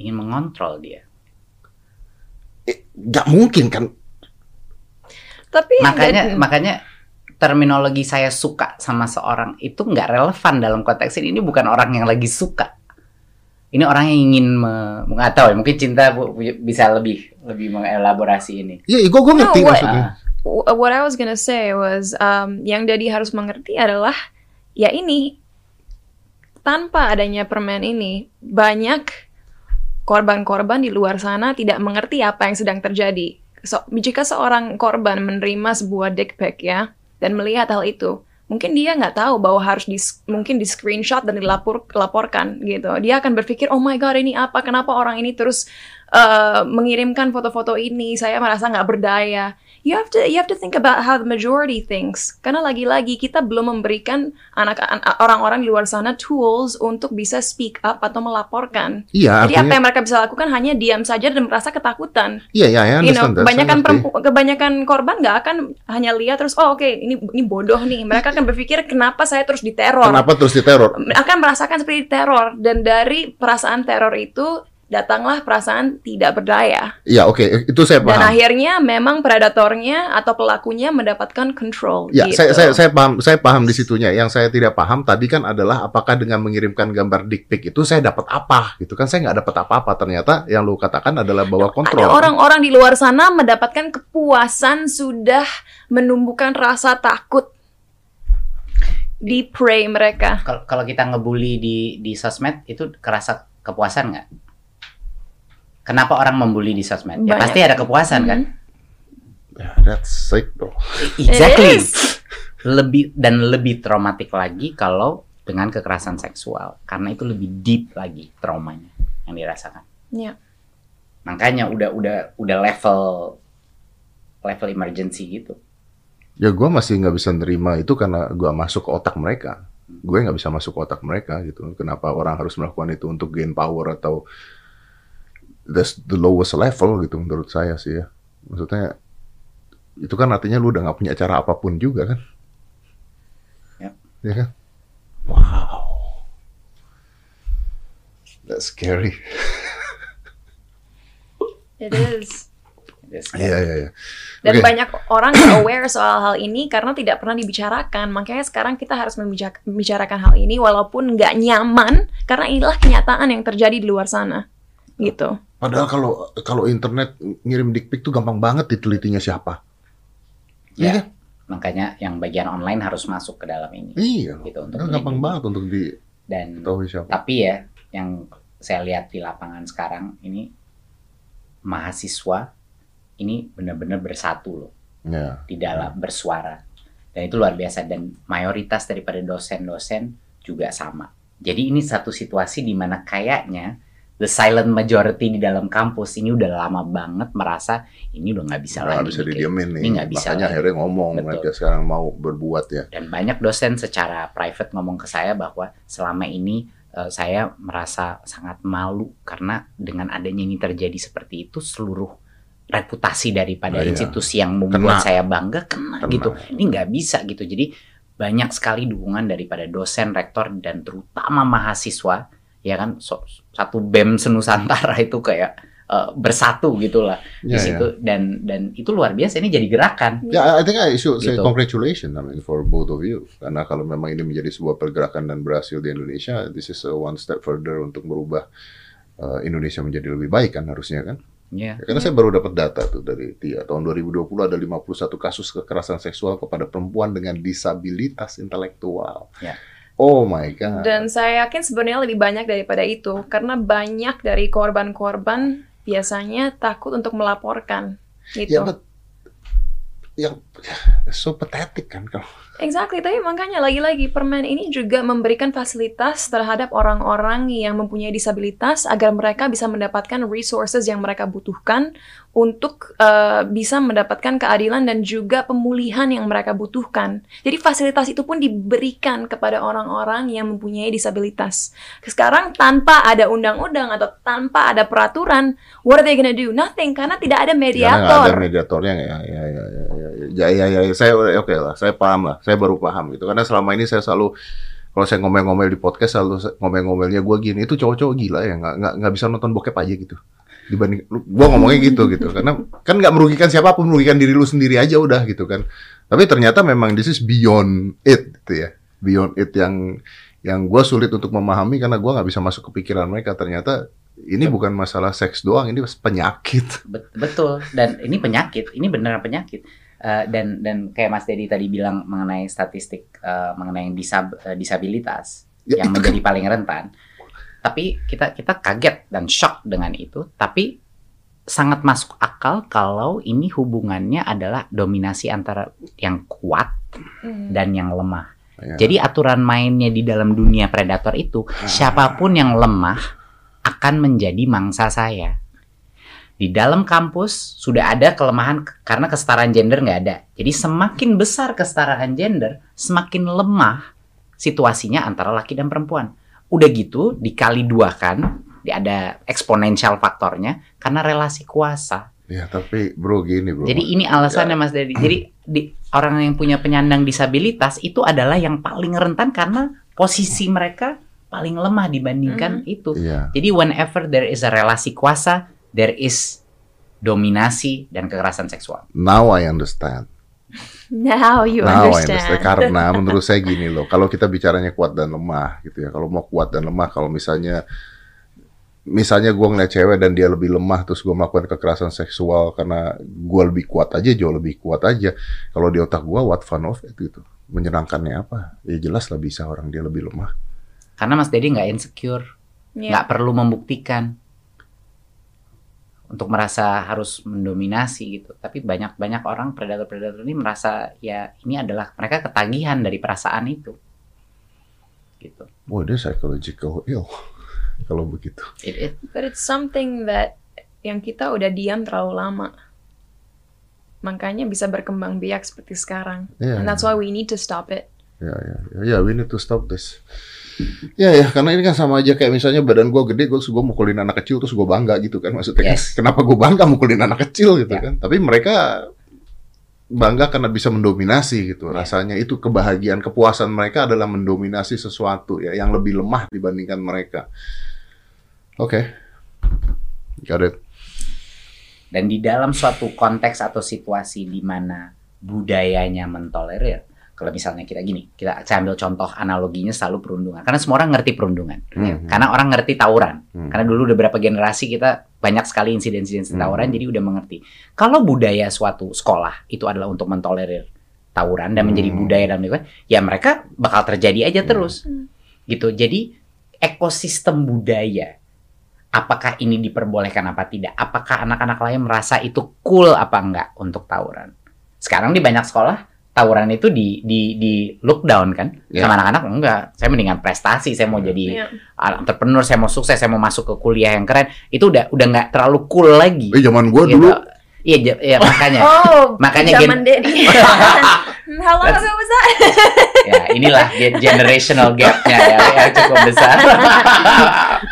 Ingin mengontrol dia. Eh, gak mungkin kan tapi makanya jadi... makanya terminologi saya suka sama seorang itu nggak relevan dalam konteks ini. Ini bukan orang yang lagi suka. Ini orang yang ingin nggak tahu ya mungkin cinta bisa lebih lebih mengelaborasi ini. Iya, yeah, gue gue ngerti no, what, maksudnya. Uh, what I was gonna say was um, yang Daddy harus mengerti adalah ya ini tanpa adanya permen ini banyak korban-korban di luar sana tidak mengerti apa yang sedang terjadi so, jika seorang korban menerima sebuah dick pic ya dan melihat hal itu, mungkin dia nggak tahu bahwa harus di mungkin di screenshot dan dilapor laporkan gitu. Dia akan berpikir, oh my god ini apa? Kenapa orang ini terus uh, mengirimkan foto-foto ini? Saya merasa nggak berdaya you have to you have to think about how the majority thinks. Karena lagi-lagi kita belum memberikan anak orang-orang di luar sana tools untuk bisa speak up atau melaporkan. Iya. Jadi artinya, apa yang mereka bisa lakukan hanya diam saja dan merasa ketakutan. Iya iya. You know, kebanyakan perempu, kebanyakan korban nggak akan hanya lihat terus oh oke okay, ini ini bodoh nih. Mereka akan berpikir kenapa saya terus diteror. Kenapa terus diteror? Akan merasakan seperti teror dan dari perasaan teror itu datanglah perasaan tidak berdaya. Iya, oke, okay. itu saya paham. Dan akhirnya memang predatornya atau pelakunya mendapatkan control. Ya, gitu. saya, saya saya paham, saya paham di situnya. Yang saya tidak paham tadi kan adalah apakah dengan mengirimkan gambar dick pic itu saya dapat apa, gitu kan? Saya nggak dapat apa-apa. Ternyata yang lu katakan adalah bahwa kontrol. Ada orang-orang di luar sana mendapatkan kepuasan sudah menumbuhkan rasa takut di prey mereka. Kalau kita ngebully di di sosmed itu kerasa kepuasan nggak? Kenapa orang membuli di sosmed? Ya pasti ada kepuasan kan? Yeah, that's sick bro. Exactly. Lebih dan lebih traumatik lagi kalau dengan kekerasan seksual karena itu lebih deep lagi traumanya yang dirasakan. Iya. Yeah. Makanya udah udah udah level level emergency gitu. Ya gue masih nggak bisa nerima itu karena gue masuk ke otak mereka. Gue nggak bisa masuk ke otak mereka gitu. Kenapa orang harus melakukan itu untuk gain power atau that's the lowest level gitu menurut saya sih ya. Maksudnya itu kan artinya lu udah nggak punya cara apa pun juga kan? Ya. Ya kan? Wow. That's scary. It is. Iya, iya, iya. Dan okay. banyak orang aware soal hal ini karena tidak pernah dibicarakan. Makanya sekarang kita harus membicarakan hal ini walaupun nggak nyaman karena inilah kenyataan yang terjadi di luar sana. Gitu. Padahal kalau kalau internet ngirim dick pic tuh gampang banget ditelitinya siapa. Ya. Iya. Makanya yang bagian online harus masuk ke dalam ini. Iya. Gitu untuk gampang banget untuk di dan siapa. Tapi ya yang saya lihat di lapangan sekarang ini mahasiswa ini benar-benar bersatu loh yeah. di dalam bersuara dan itu luar biasa dan mayoritas daripada dosen-dosen juga sama jadi ini satu situasi di mana kayaknya the silent majority di dalam kampus ini udah lama banget merasa ini udah nggak bisa nggak lagi bisa didiemin nih ini nggak bisa makanya lagi. akhirnya ngomong Betul. mereka sekarang mau berbuat ya dan banyak dosen secara private ngomong ke saya bahwa selama ini uh, saya merasa sangat malu karena dengan adanya ini terjadi seperti itu seluruh reputasi daripada oh, institusi yang membuat kena. saya bangga kena, kena. gitu. Ini nggak bisa gitu. Jadi banyak sekali dukungan daripada dosen, rektor dan terutama mahasiswa ya kan so, satu BEM senusantara itu kayak uh, bersatu gitulah yeah, di ya, situ yeah. dan dan itu luar biasa ini jadi gerakan. Ya, yeah, I think I should say gitu. congratulations I mean for both of you karena kalau memang ini menjadi sebuah pergerakan dan berhasil di Indonesia, this is a one step further untuk merubah uh, Indonesia menjadi lebih baik kan harusnya kan. Yeah. Ya, karena saya baru dapat data tuh dari Tia tahun 2020 ada 51 kasus kekerasan seksual kepada perempuan dengan disabilitas intelektual. Yeah. Oh my god. Dan saya yakin sebenarnya lebih banyak daripada itu karena banyak dari korban-korban biasanya takut untuk melaporkan gitu. Ya, but, yang so pathetic kan kalau Exactly, tapi makanya lagi-lagi permen ini juga memberikan fasilitas terhadap orang-orang yang mempunyai disabilitas agar mereka bisa mendapatkan resources yang mereka butuhkan untuk uh, bisa mendapatkan keadilan dan juga pemulihan yang mereka butuhkan. Jadi fasilitas itu pun diberikan kepada orang-orang yang mempunyai disabilitas. Sekarang tanpa ada undang-undang atau tanpa ada peraturan, what are they gonna do? Nothing karena tidak ada mediator. Karena ada mediatornya ya, ya, ya, ya, ya, ya, ya, ya, ya. saya oke okay lah, saya paham lah, saya baru paham gitu. Karena selama ini saya selalu kalau saya ngomel-ngomel di podcast selalu ngomel-ngomelnya gue gini itu cowok-cowok gila ya nggak nggak bisa nonton bokep aja gitu. Dibanding gua ngomongnya gitu gitu. Karena kan nggak merugikan siapa pun merugikan diri lu sendiri aja udah gitu kan. Tapi ternyata memang this is beyond it gitu ya. Beyond it yang yang gue sulit untuk memahami karena gue nggak bisa masuk ke pikiran mereka. Ternyata ini bukan masalah seks doang ini penyakit. Betul. Dan ini penyakit ini beneran penyakit uh, dan dan kayak Mas Dedi tadi bilang mengenai statistik uh, mengenai disab, uh, disabilitas ya, yang menjadi kan. paling rentan tapi kita kita kaget dan shock dengan itu tapi sangat masuk akal kalau ini hubungannya adalah dominasi antara yang kuat hmm. dan yang lemah. Ya. Jadi aturan mainnya di dalam dunia predator itu ah. siapa pun yang lemah akan menjadi mangsa saya. Di dalam kampus sudah ada kelemahan karena kesetaraan gender nggak ada. Jadi semakin besar kesetaraan gender, semakin lemah situasinya antara laki dan perempuan. Udah gitu dikali dua kan, ada eksponensial faktornya karena relasi kuasa. Ya tapi bro gini bro. Jadi ini alasannya ya. Mas Dedi. Jadi di, orang yang punya penyandang disabilitas itu adalah yang paling rentan karena posisi mereka paling lemah dibandingkan mm. itu. Ya. Jadi whenever there is a relasi kuasa, there is dominasi dan kekerasan seksual. Now I understand. Now you Now understand. understand. Karena menurut saya gini loh, kalau kita bicaranya kuat dan lemah gitu ya. Kalau mau kuat dan lemah, kalau misalnya misalnya gue ngeliat cewek dan dia lebih lemah terus gue melakukan kekerasan seksual karena gue lebih kuat aja jauh lebih kuat aja kalau di otak gue what fun of it gitu menyenangkannya apa ya jelas lah bisa orang dia lebih lemah karena mas Dedi nggak insecure iya. nggak yeah. perlu membuktikan untuk merasa harus mendominasi gitu. Tapi banyak banyak orang predator-predator ini merasa ya ini adalah mereka ketagihan dari perasaan itu. Gitu. Wah, dia psychological ill kalau begitu. It, it, but it's something that yang kita udah diam terlalu lama. Makanya bisa berkembang biak seperti sekarang. Yeah, And that's yeah. why we need to stop it. Ya, yeah, ya, yeah. yeah, we need to stop this. Ya ya, karena ini kan sama aja kayak misalnya badan gue gede, gue gue mukulin anak kecil terus gue bangga gitu kan maksudnya. Yes. Kenapa gue bangga mukulin anak kecil gitu ya. kan? Tapi mereka bangga karena bisa mendominasi gitu. Ya. Rasanya itu kebahagiaan, kepuasan mereka adalah mendominasi sesuatu ya yang lebih lemah dibandingkan mereka. Oke. Okay. Got it. Dan di dalam suatu konteks atau situasi di mana budayanya mentolerir, kalau misalnya kita gini, kita saya ambil contoh analoginya selalu perundungan. Karena semua orang ngerti perundungan. Hmm. Karena orang ngerti tawuran. Hmm. Karena dulu udah berapa generasi kita banyak sekali insiden-insiden hmm. tawuran, jadi udah mengerti. Kalau budaya suatu sekolah itu adalah untuk mentolerir tawuran dan hmm. menjadi budaya dalam lingkungan, ya mereka bakal terjadi aja hmm. terus. Hmm. Gitu. Jadi ekosistem budaya apakah ini diperbolehkan apa tidak? Apakah anak-anak lain merasa itu cool apa enggak untuk tawuran? Sekarang di banyak sekolah tawuran itu di di di look down kan yeah. sama anak-anak enggak saya mendingan prestasi saya mau jadi yeah. entrepreneur saya mau sukses saya mau masuk ke kuliah yang keren itu udah udah nggak terlalu cool lagi eh, zaman gua gitu. dulu Iya, ya, makanya. Oh, makanya zaman Dedi. How long ago was that? ya, inilah generational gapnya ya, yang cukup besar.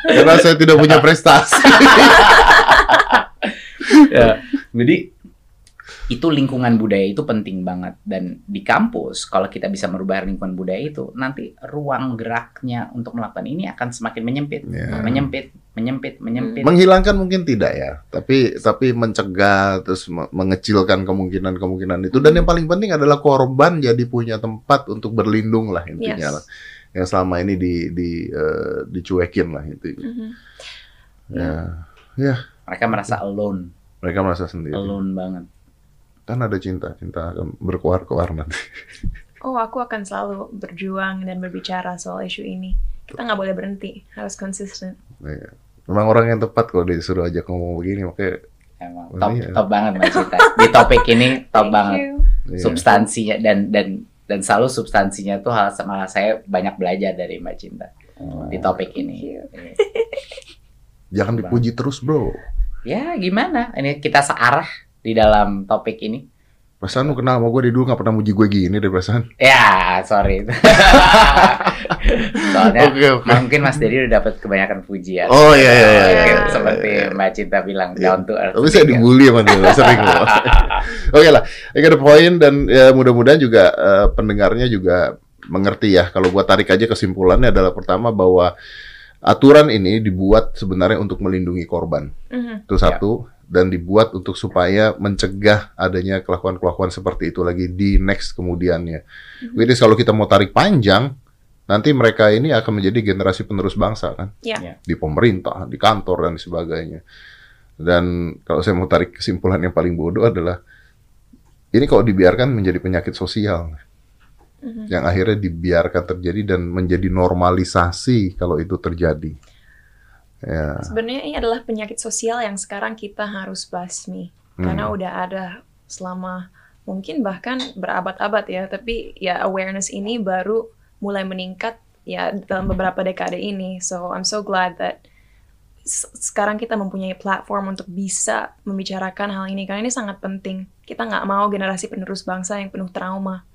Karena saya tidak punya prestasi. ya, jadi itu lingkungan budaya itu penting banget. Dan di kampus kalau kita bisa merubah lingkungan budaya itu nanti ruang geraknya untuk melakukan ini akan semakin menyempit. Yeah. menyempit menyempit menyempit. Menghilangkan mungkin tidak ya tapi tapi mencegah terus mengecilkan kemungkinan kemungkinan itu. Dan yang paling penting adalah korban jadi punya tempat untuk berlindung lah intinya yes. lah. Yang selama ini di di uh, dicuekin lah itu mm -hmm. ya. Ya. Mereka merasa alone. Mereka merasa sendiri. Alone banget kan ada cinta, cinta akan berkuar-kuar nanti. Oh, aku akan selalu berjuang dan berbicara soal isu ini. Kita nggak boleh berhenti, harus konsisten. Iya. Memang orang yang tepat kalau disuruh aja ngomong begini, makanya Emang top, iya. top banget Mbak Cinta. Di topik ini top banget. Iya. Substansinya dan dan dan selalu substansinya tuh hal sama saya banyak belajar dari Mbak Cinta oh. di topik ini. Iya. Jangan dipuji terus, Bro. Ya, gimana? Ini kita searah di dalam topik ini? Perasaan lu kenal sama gue di dulu gak pernah muji gue gini deh perasaan. Ya, sorry. Soalnya okay, okay. mungkin Mas Dedi udah dapat kebanyakan pujian. Oh iya iya iya. iya. Seperti iya, Mbak Cinta bilang yeah. down to earth. Tapi saya dibully sama dia sering loh. Oke lah, ini ada poin dan ya, mudah-mudahan juga uh, pendengarnya juga mengerti ya. Kalau gua tarik aja kesimpulannya adalah pertama bahwa aturan ini dibuat sebenarnya untuk melindungi korban. Mm -hmm. Itu satu. Yeah dan dibuat untuk supaya mencegah adanya kelakuan-kelakuan seperti itu lagi di next kemudiannya. Mm-hmm. Jadi kalau kita mau tarik panjang, nanti mereka ini akan menjadi generasi penerus bangsa kan, yeah. di pemerintah, di kantor dan sebagainya. Dan kalau saya mau tarik kesimpulan yang paling bodoh adalah ini kalau dibiarkan menjadi penyakit sosial, mm-hmm. yang akhirnya dibiarkan terjadi dan menjadi normalisasi kalau itu terjadi. Yeah. Sebenarnya ini adalah penyakit sosial yang sekarang kita harus basmi hmm. karena udah ada selama mungkin bahkan berabad-abad ya, tapi ya awareness ini baru mulai meningkat ya dalam beberapa dekade ini. So I'm so glad that sekarang kita mempunyai platform untuk bisa membicarakan hal ini karena ini sangat penting. Kita nggak mau generasi penerus bangsa yang penuh trauma.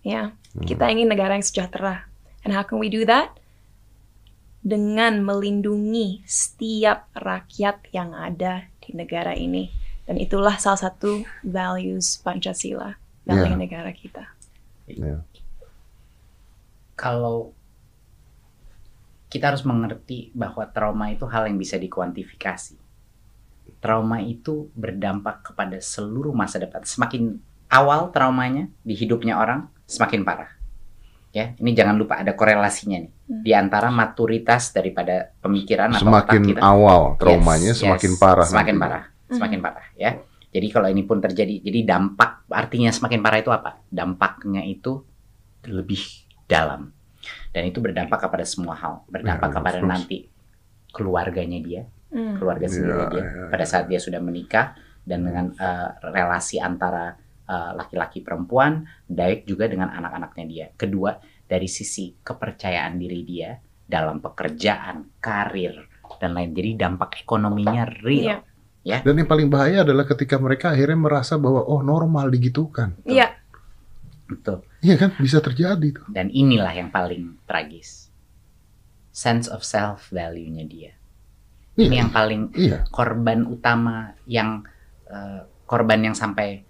Ya, hmm. kita ingin negara yang sejahtera. And how can we do that? Dengan melindungi setiap rakyat yang ada di negara ini. Dan itulah salah satu values Pancasila dalam yeah. negara kita. Yeah. Kalau kita harus mengerti bahwa trauma itu hal yang bisa dikuantifikasi. Trauma itu berdampak kepada seluruh masa depan. Semakin awal traumanya di hidupnya orang, semakin parah ya ini jangan lupa ada korelasinya nih hmm. di antara maturitas daripada pemikiran semakin atau kita. awal traumanya yes, semakin yes, parah semakin nanti. parah hmm. semakin parah ya jadi kalau ini pun terjadi jadi dampak artinya semakin parah itu apa dampaknya itu lebih dalam dan itu berdampak kepada semua hal berdampak ya, kepada terus. nanti keluarganya dia hmm. keluarga sendiri ya, dia ya, pada saat dia sudah menikah dan dengan uh, relasi antara laki-laki uh, perempuan, baik juga dengan anak-anaknya dia. Kedua, dari sisi kepercayaan diri dia dalam pekerjaan, karir, dan lain. Jadi dampak ekonominya real. Iya. Ya. Dan yang paling bahaya adalah ketika mereka akhirnya merasa bahwa oh normal digitukan. Iya. Betul. Iya kan bisa terjadi tuh. Dan inilah yang paling tragis. sense of self value-nya dia. Iya, ini yang paling iya. korban utama yang uh, korban yang sampai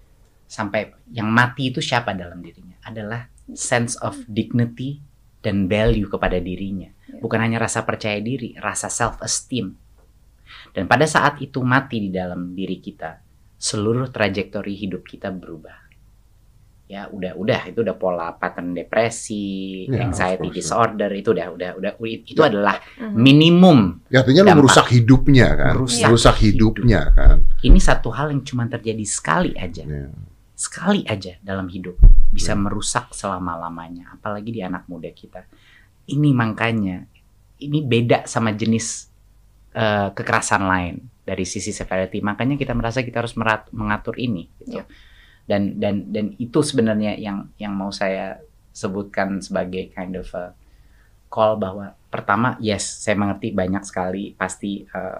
sampai yang mati itu siapa dalam dirinya adalah sense of dignity dan value kepada dirinya. Iya. Bukan hanya rasa percaya diri, rasa self esteem. Dan pada saat itu mati di dalam diri kita, seluruh trajektori hidup kita berubah ya udah udah itu udah pola pattern depresi, ya, anxiety disorder itu udah udah udah itu ya. adalah hmm. minimum. Ya artinya lu merusak hidupnya kan, merusak, merusak hidupnya hidup. kan. Ini satu hal yang cuma terjadi sekali aja, ya. Sekali aja dalam hidup bisa ya. merusak selama lamanya, apalagi di anak muda kita. Ini makanya ini beda sama jenis uh, kekerasan lain dari sisi severity. Makanya kita merasa kita harus mengatur ini. Gitu. Ya dan dan dan itu sebenarnya yang yang mau saya sebutkan sebagai kind of a call bahwa pertama yes saya mengerti banyak sekali pasti uh,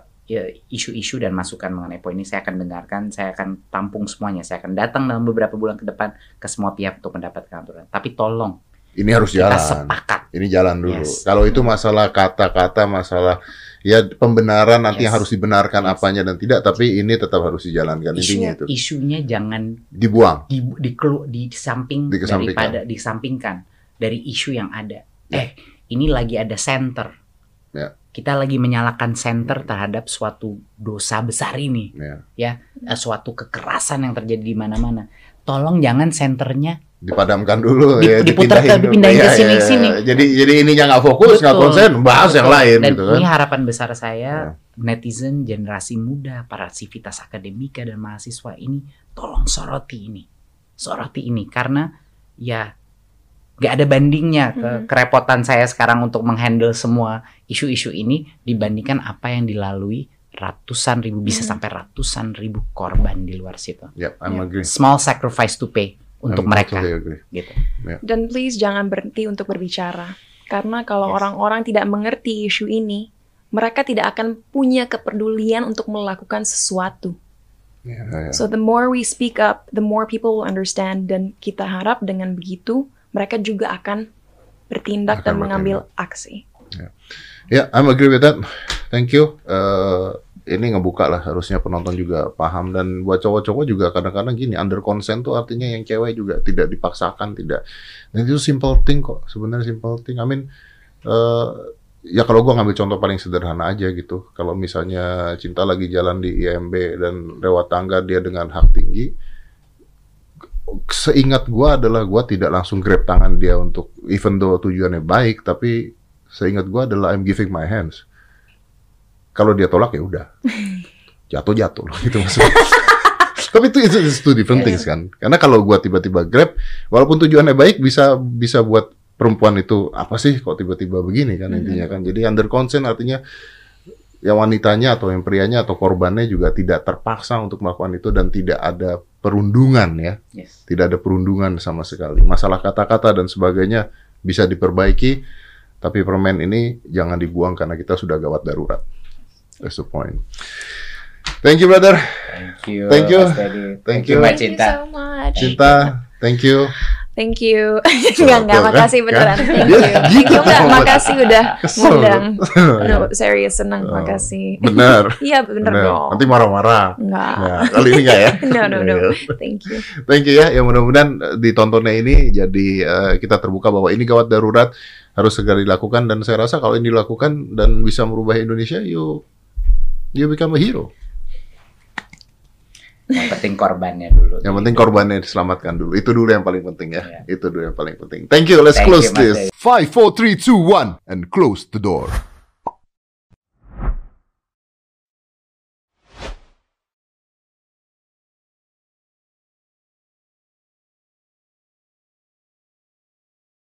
isu-isu dan masukan mengenai poin ini saya akan dengarkan saya akan tampung semuanya saya akan datang dalam beberapa bulan ke depan ke semua pihak untuk mendapatkan aturan tapi tolong ini harus kita jalan sepakat ini jalan dulu yes. kalau itu masalah kata-kata masalah ya pembenaran nanti yes. harus dibenarkan yes. apanya dan tidak tapi ini tetap harus dijalankan Isu, intinya itu isunya jangan dibuang di di, di, di samping daripada disampingkan dari isu yang ada ya. eh ini lagi ada center ya. Kita lagi menyalakan center terhadap suatu dosa besar ini ya, ya eh, suatu kekerasan yang terjadi di mana-mana tolong jangan senternya dipadamkan dulu Dip, ya diputar ke dipindahin ke sini ya, sini. Jadi jadi ininya nggak fokus, nggak konsen, bahas Betul. yang lain dan gitu kan. Ini harapan besar saya ya. netizen generasi muda, para sivitas akademika dan mahasiswa ini tolong soroti ini. Soroti ini karena ya nggak ada bandingnya ke hmm. kerepotan saya sekarang untuk menghandle semua isu-isu ini dibandingkan apa yang dilalui ratusan ribu bisa hmm. sampai ratusan ribu korban di luar situ. Yep, I'm yeah. agree. Small sacrifice to pay untuk mereka. Gitu. Yeah. Dan please jangan berhenti untuk berbicara. Karena kalau orang-orang yes. tidak mengerti isu ini, mereka tidak akan punya kepedulian untuk melakukan sesuatu. Yeah, yeah. So the more we speak up, the more people will understand dan kita harap dengan begitu mereka juga akan bertindak akan dan mengambil aksi. Ya, yeah. yeah, I'm agree with that. Thank you. Uh, ini ngebuka lah harusnya penonton juga paham dan buat cowok-cowok juga kadang-kadang gini under consent tuh artinya yang cewek juga tidak dipaksakan tidak dan itu simple thing kok sebenarnya simple thing I mean uh, ya kalau gua ngambil contoh paling sederhana aja gitu kalau misalnya cinta lagi jalan di IMB dan lewat tangga dia dengan hak tinggi seingat gua adalah gua tidak langsung grab tangan dia untuk even though tujuannya baik tapi seingat gua adalah I'm giving my hands kalau dia tolak ya udah. Jatuh jatuh loh gitu maksudnya. Tapi itu itu two different yeah, things kan. Karena kalau gua tiba-tiba grab, walaupun tujuannya baik bisa bisa buat perempuan itu apa sih kok tiba-tiba begini kan intinya kan. Jadi under consent artinya yang wanitanya atau yang prianya atau korbannya juga tidak terpaksa untuk melakukan itu dan tidak ada perundungan ya. Yes. Tidak ada perundungan sama sekali. Masalah kata-kata dan sebagainya bisa diperbaiki, tapi permen ini jangan dibuang karena kita sudah gawat darurat. That's the point. Thank you, brother. Thank you. Thank you. Thank, Thank you, Thank you so much. Cinta, thank you. Thank you. enggak, enggak, makasih kan? beneran. Thank you. Thank you, enggak, makasih udah ngundang. No, serius, senang, oh, makasih. Benar. Iya, bener, bener dong. Nanti marah-marah. Enggak. Nah, kali ini enggak ya? no, no, no. Thank you. Thank you ya. Ya mudah-mudahan ditontonnya ini jadi uh, kita terbuka bahwa ini gawat darurat harus segera dilakukan dan saya rasa kalau ini dilakukan dan bisa merubah Indonesia, yuk you become a hero. Yang penting korbannya dulu. Yang penting korbannya diselamatkan dulu. Itu dulu yang paling penting ya. Yeah. Itu dulu yang paling penting. Thank you. Let's Thank close you, this. Five, four, three, two, one, and close the door.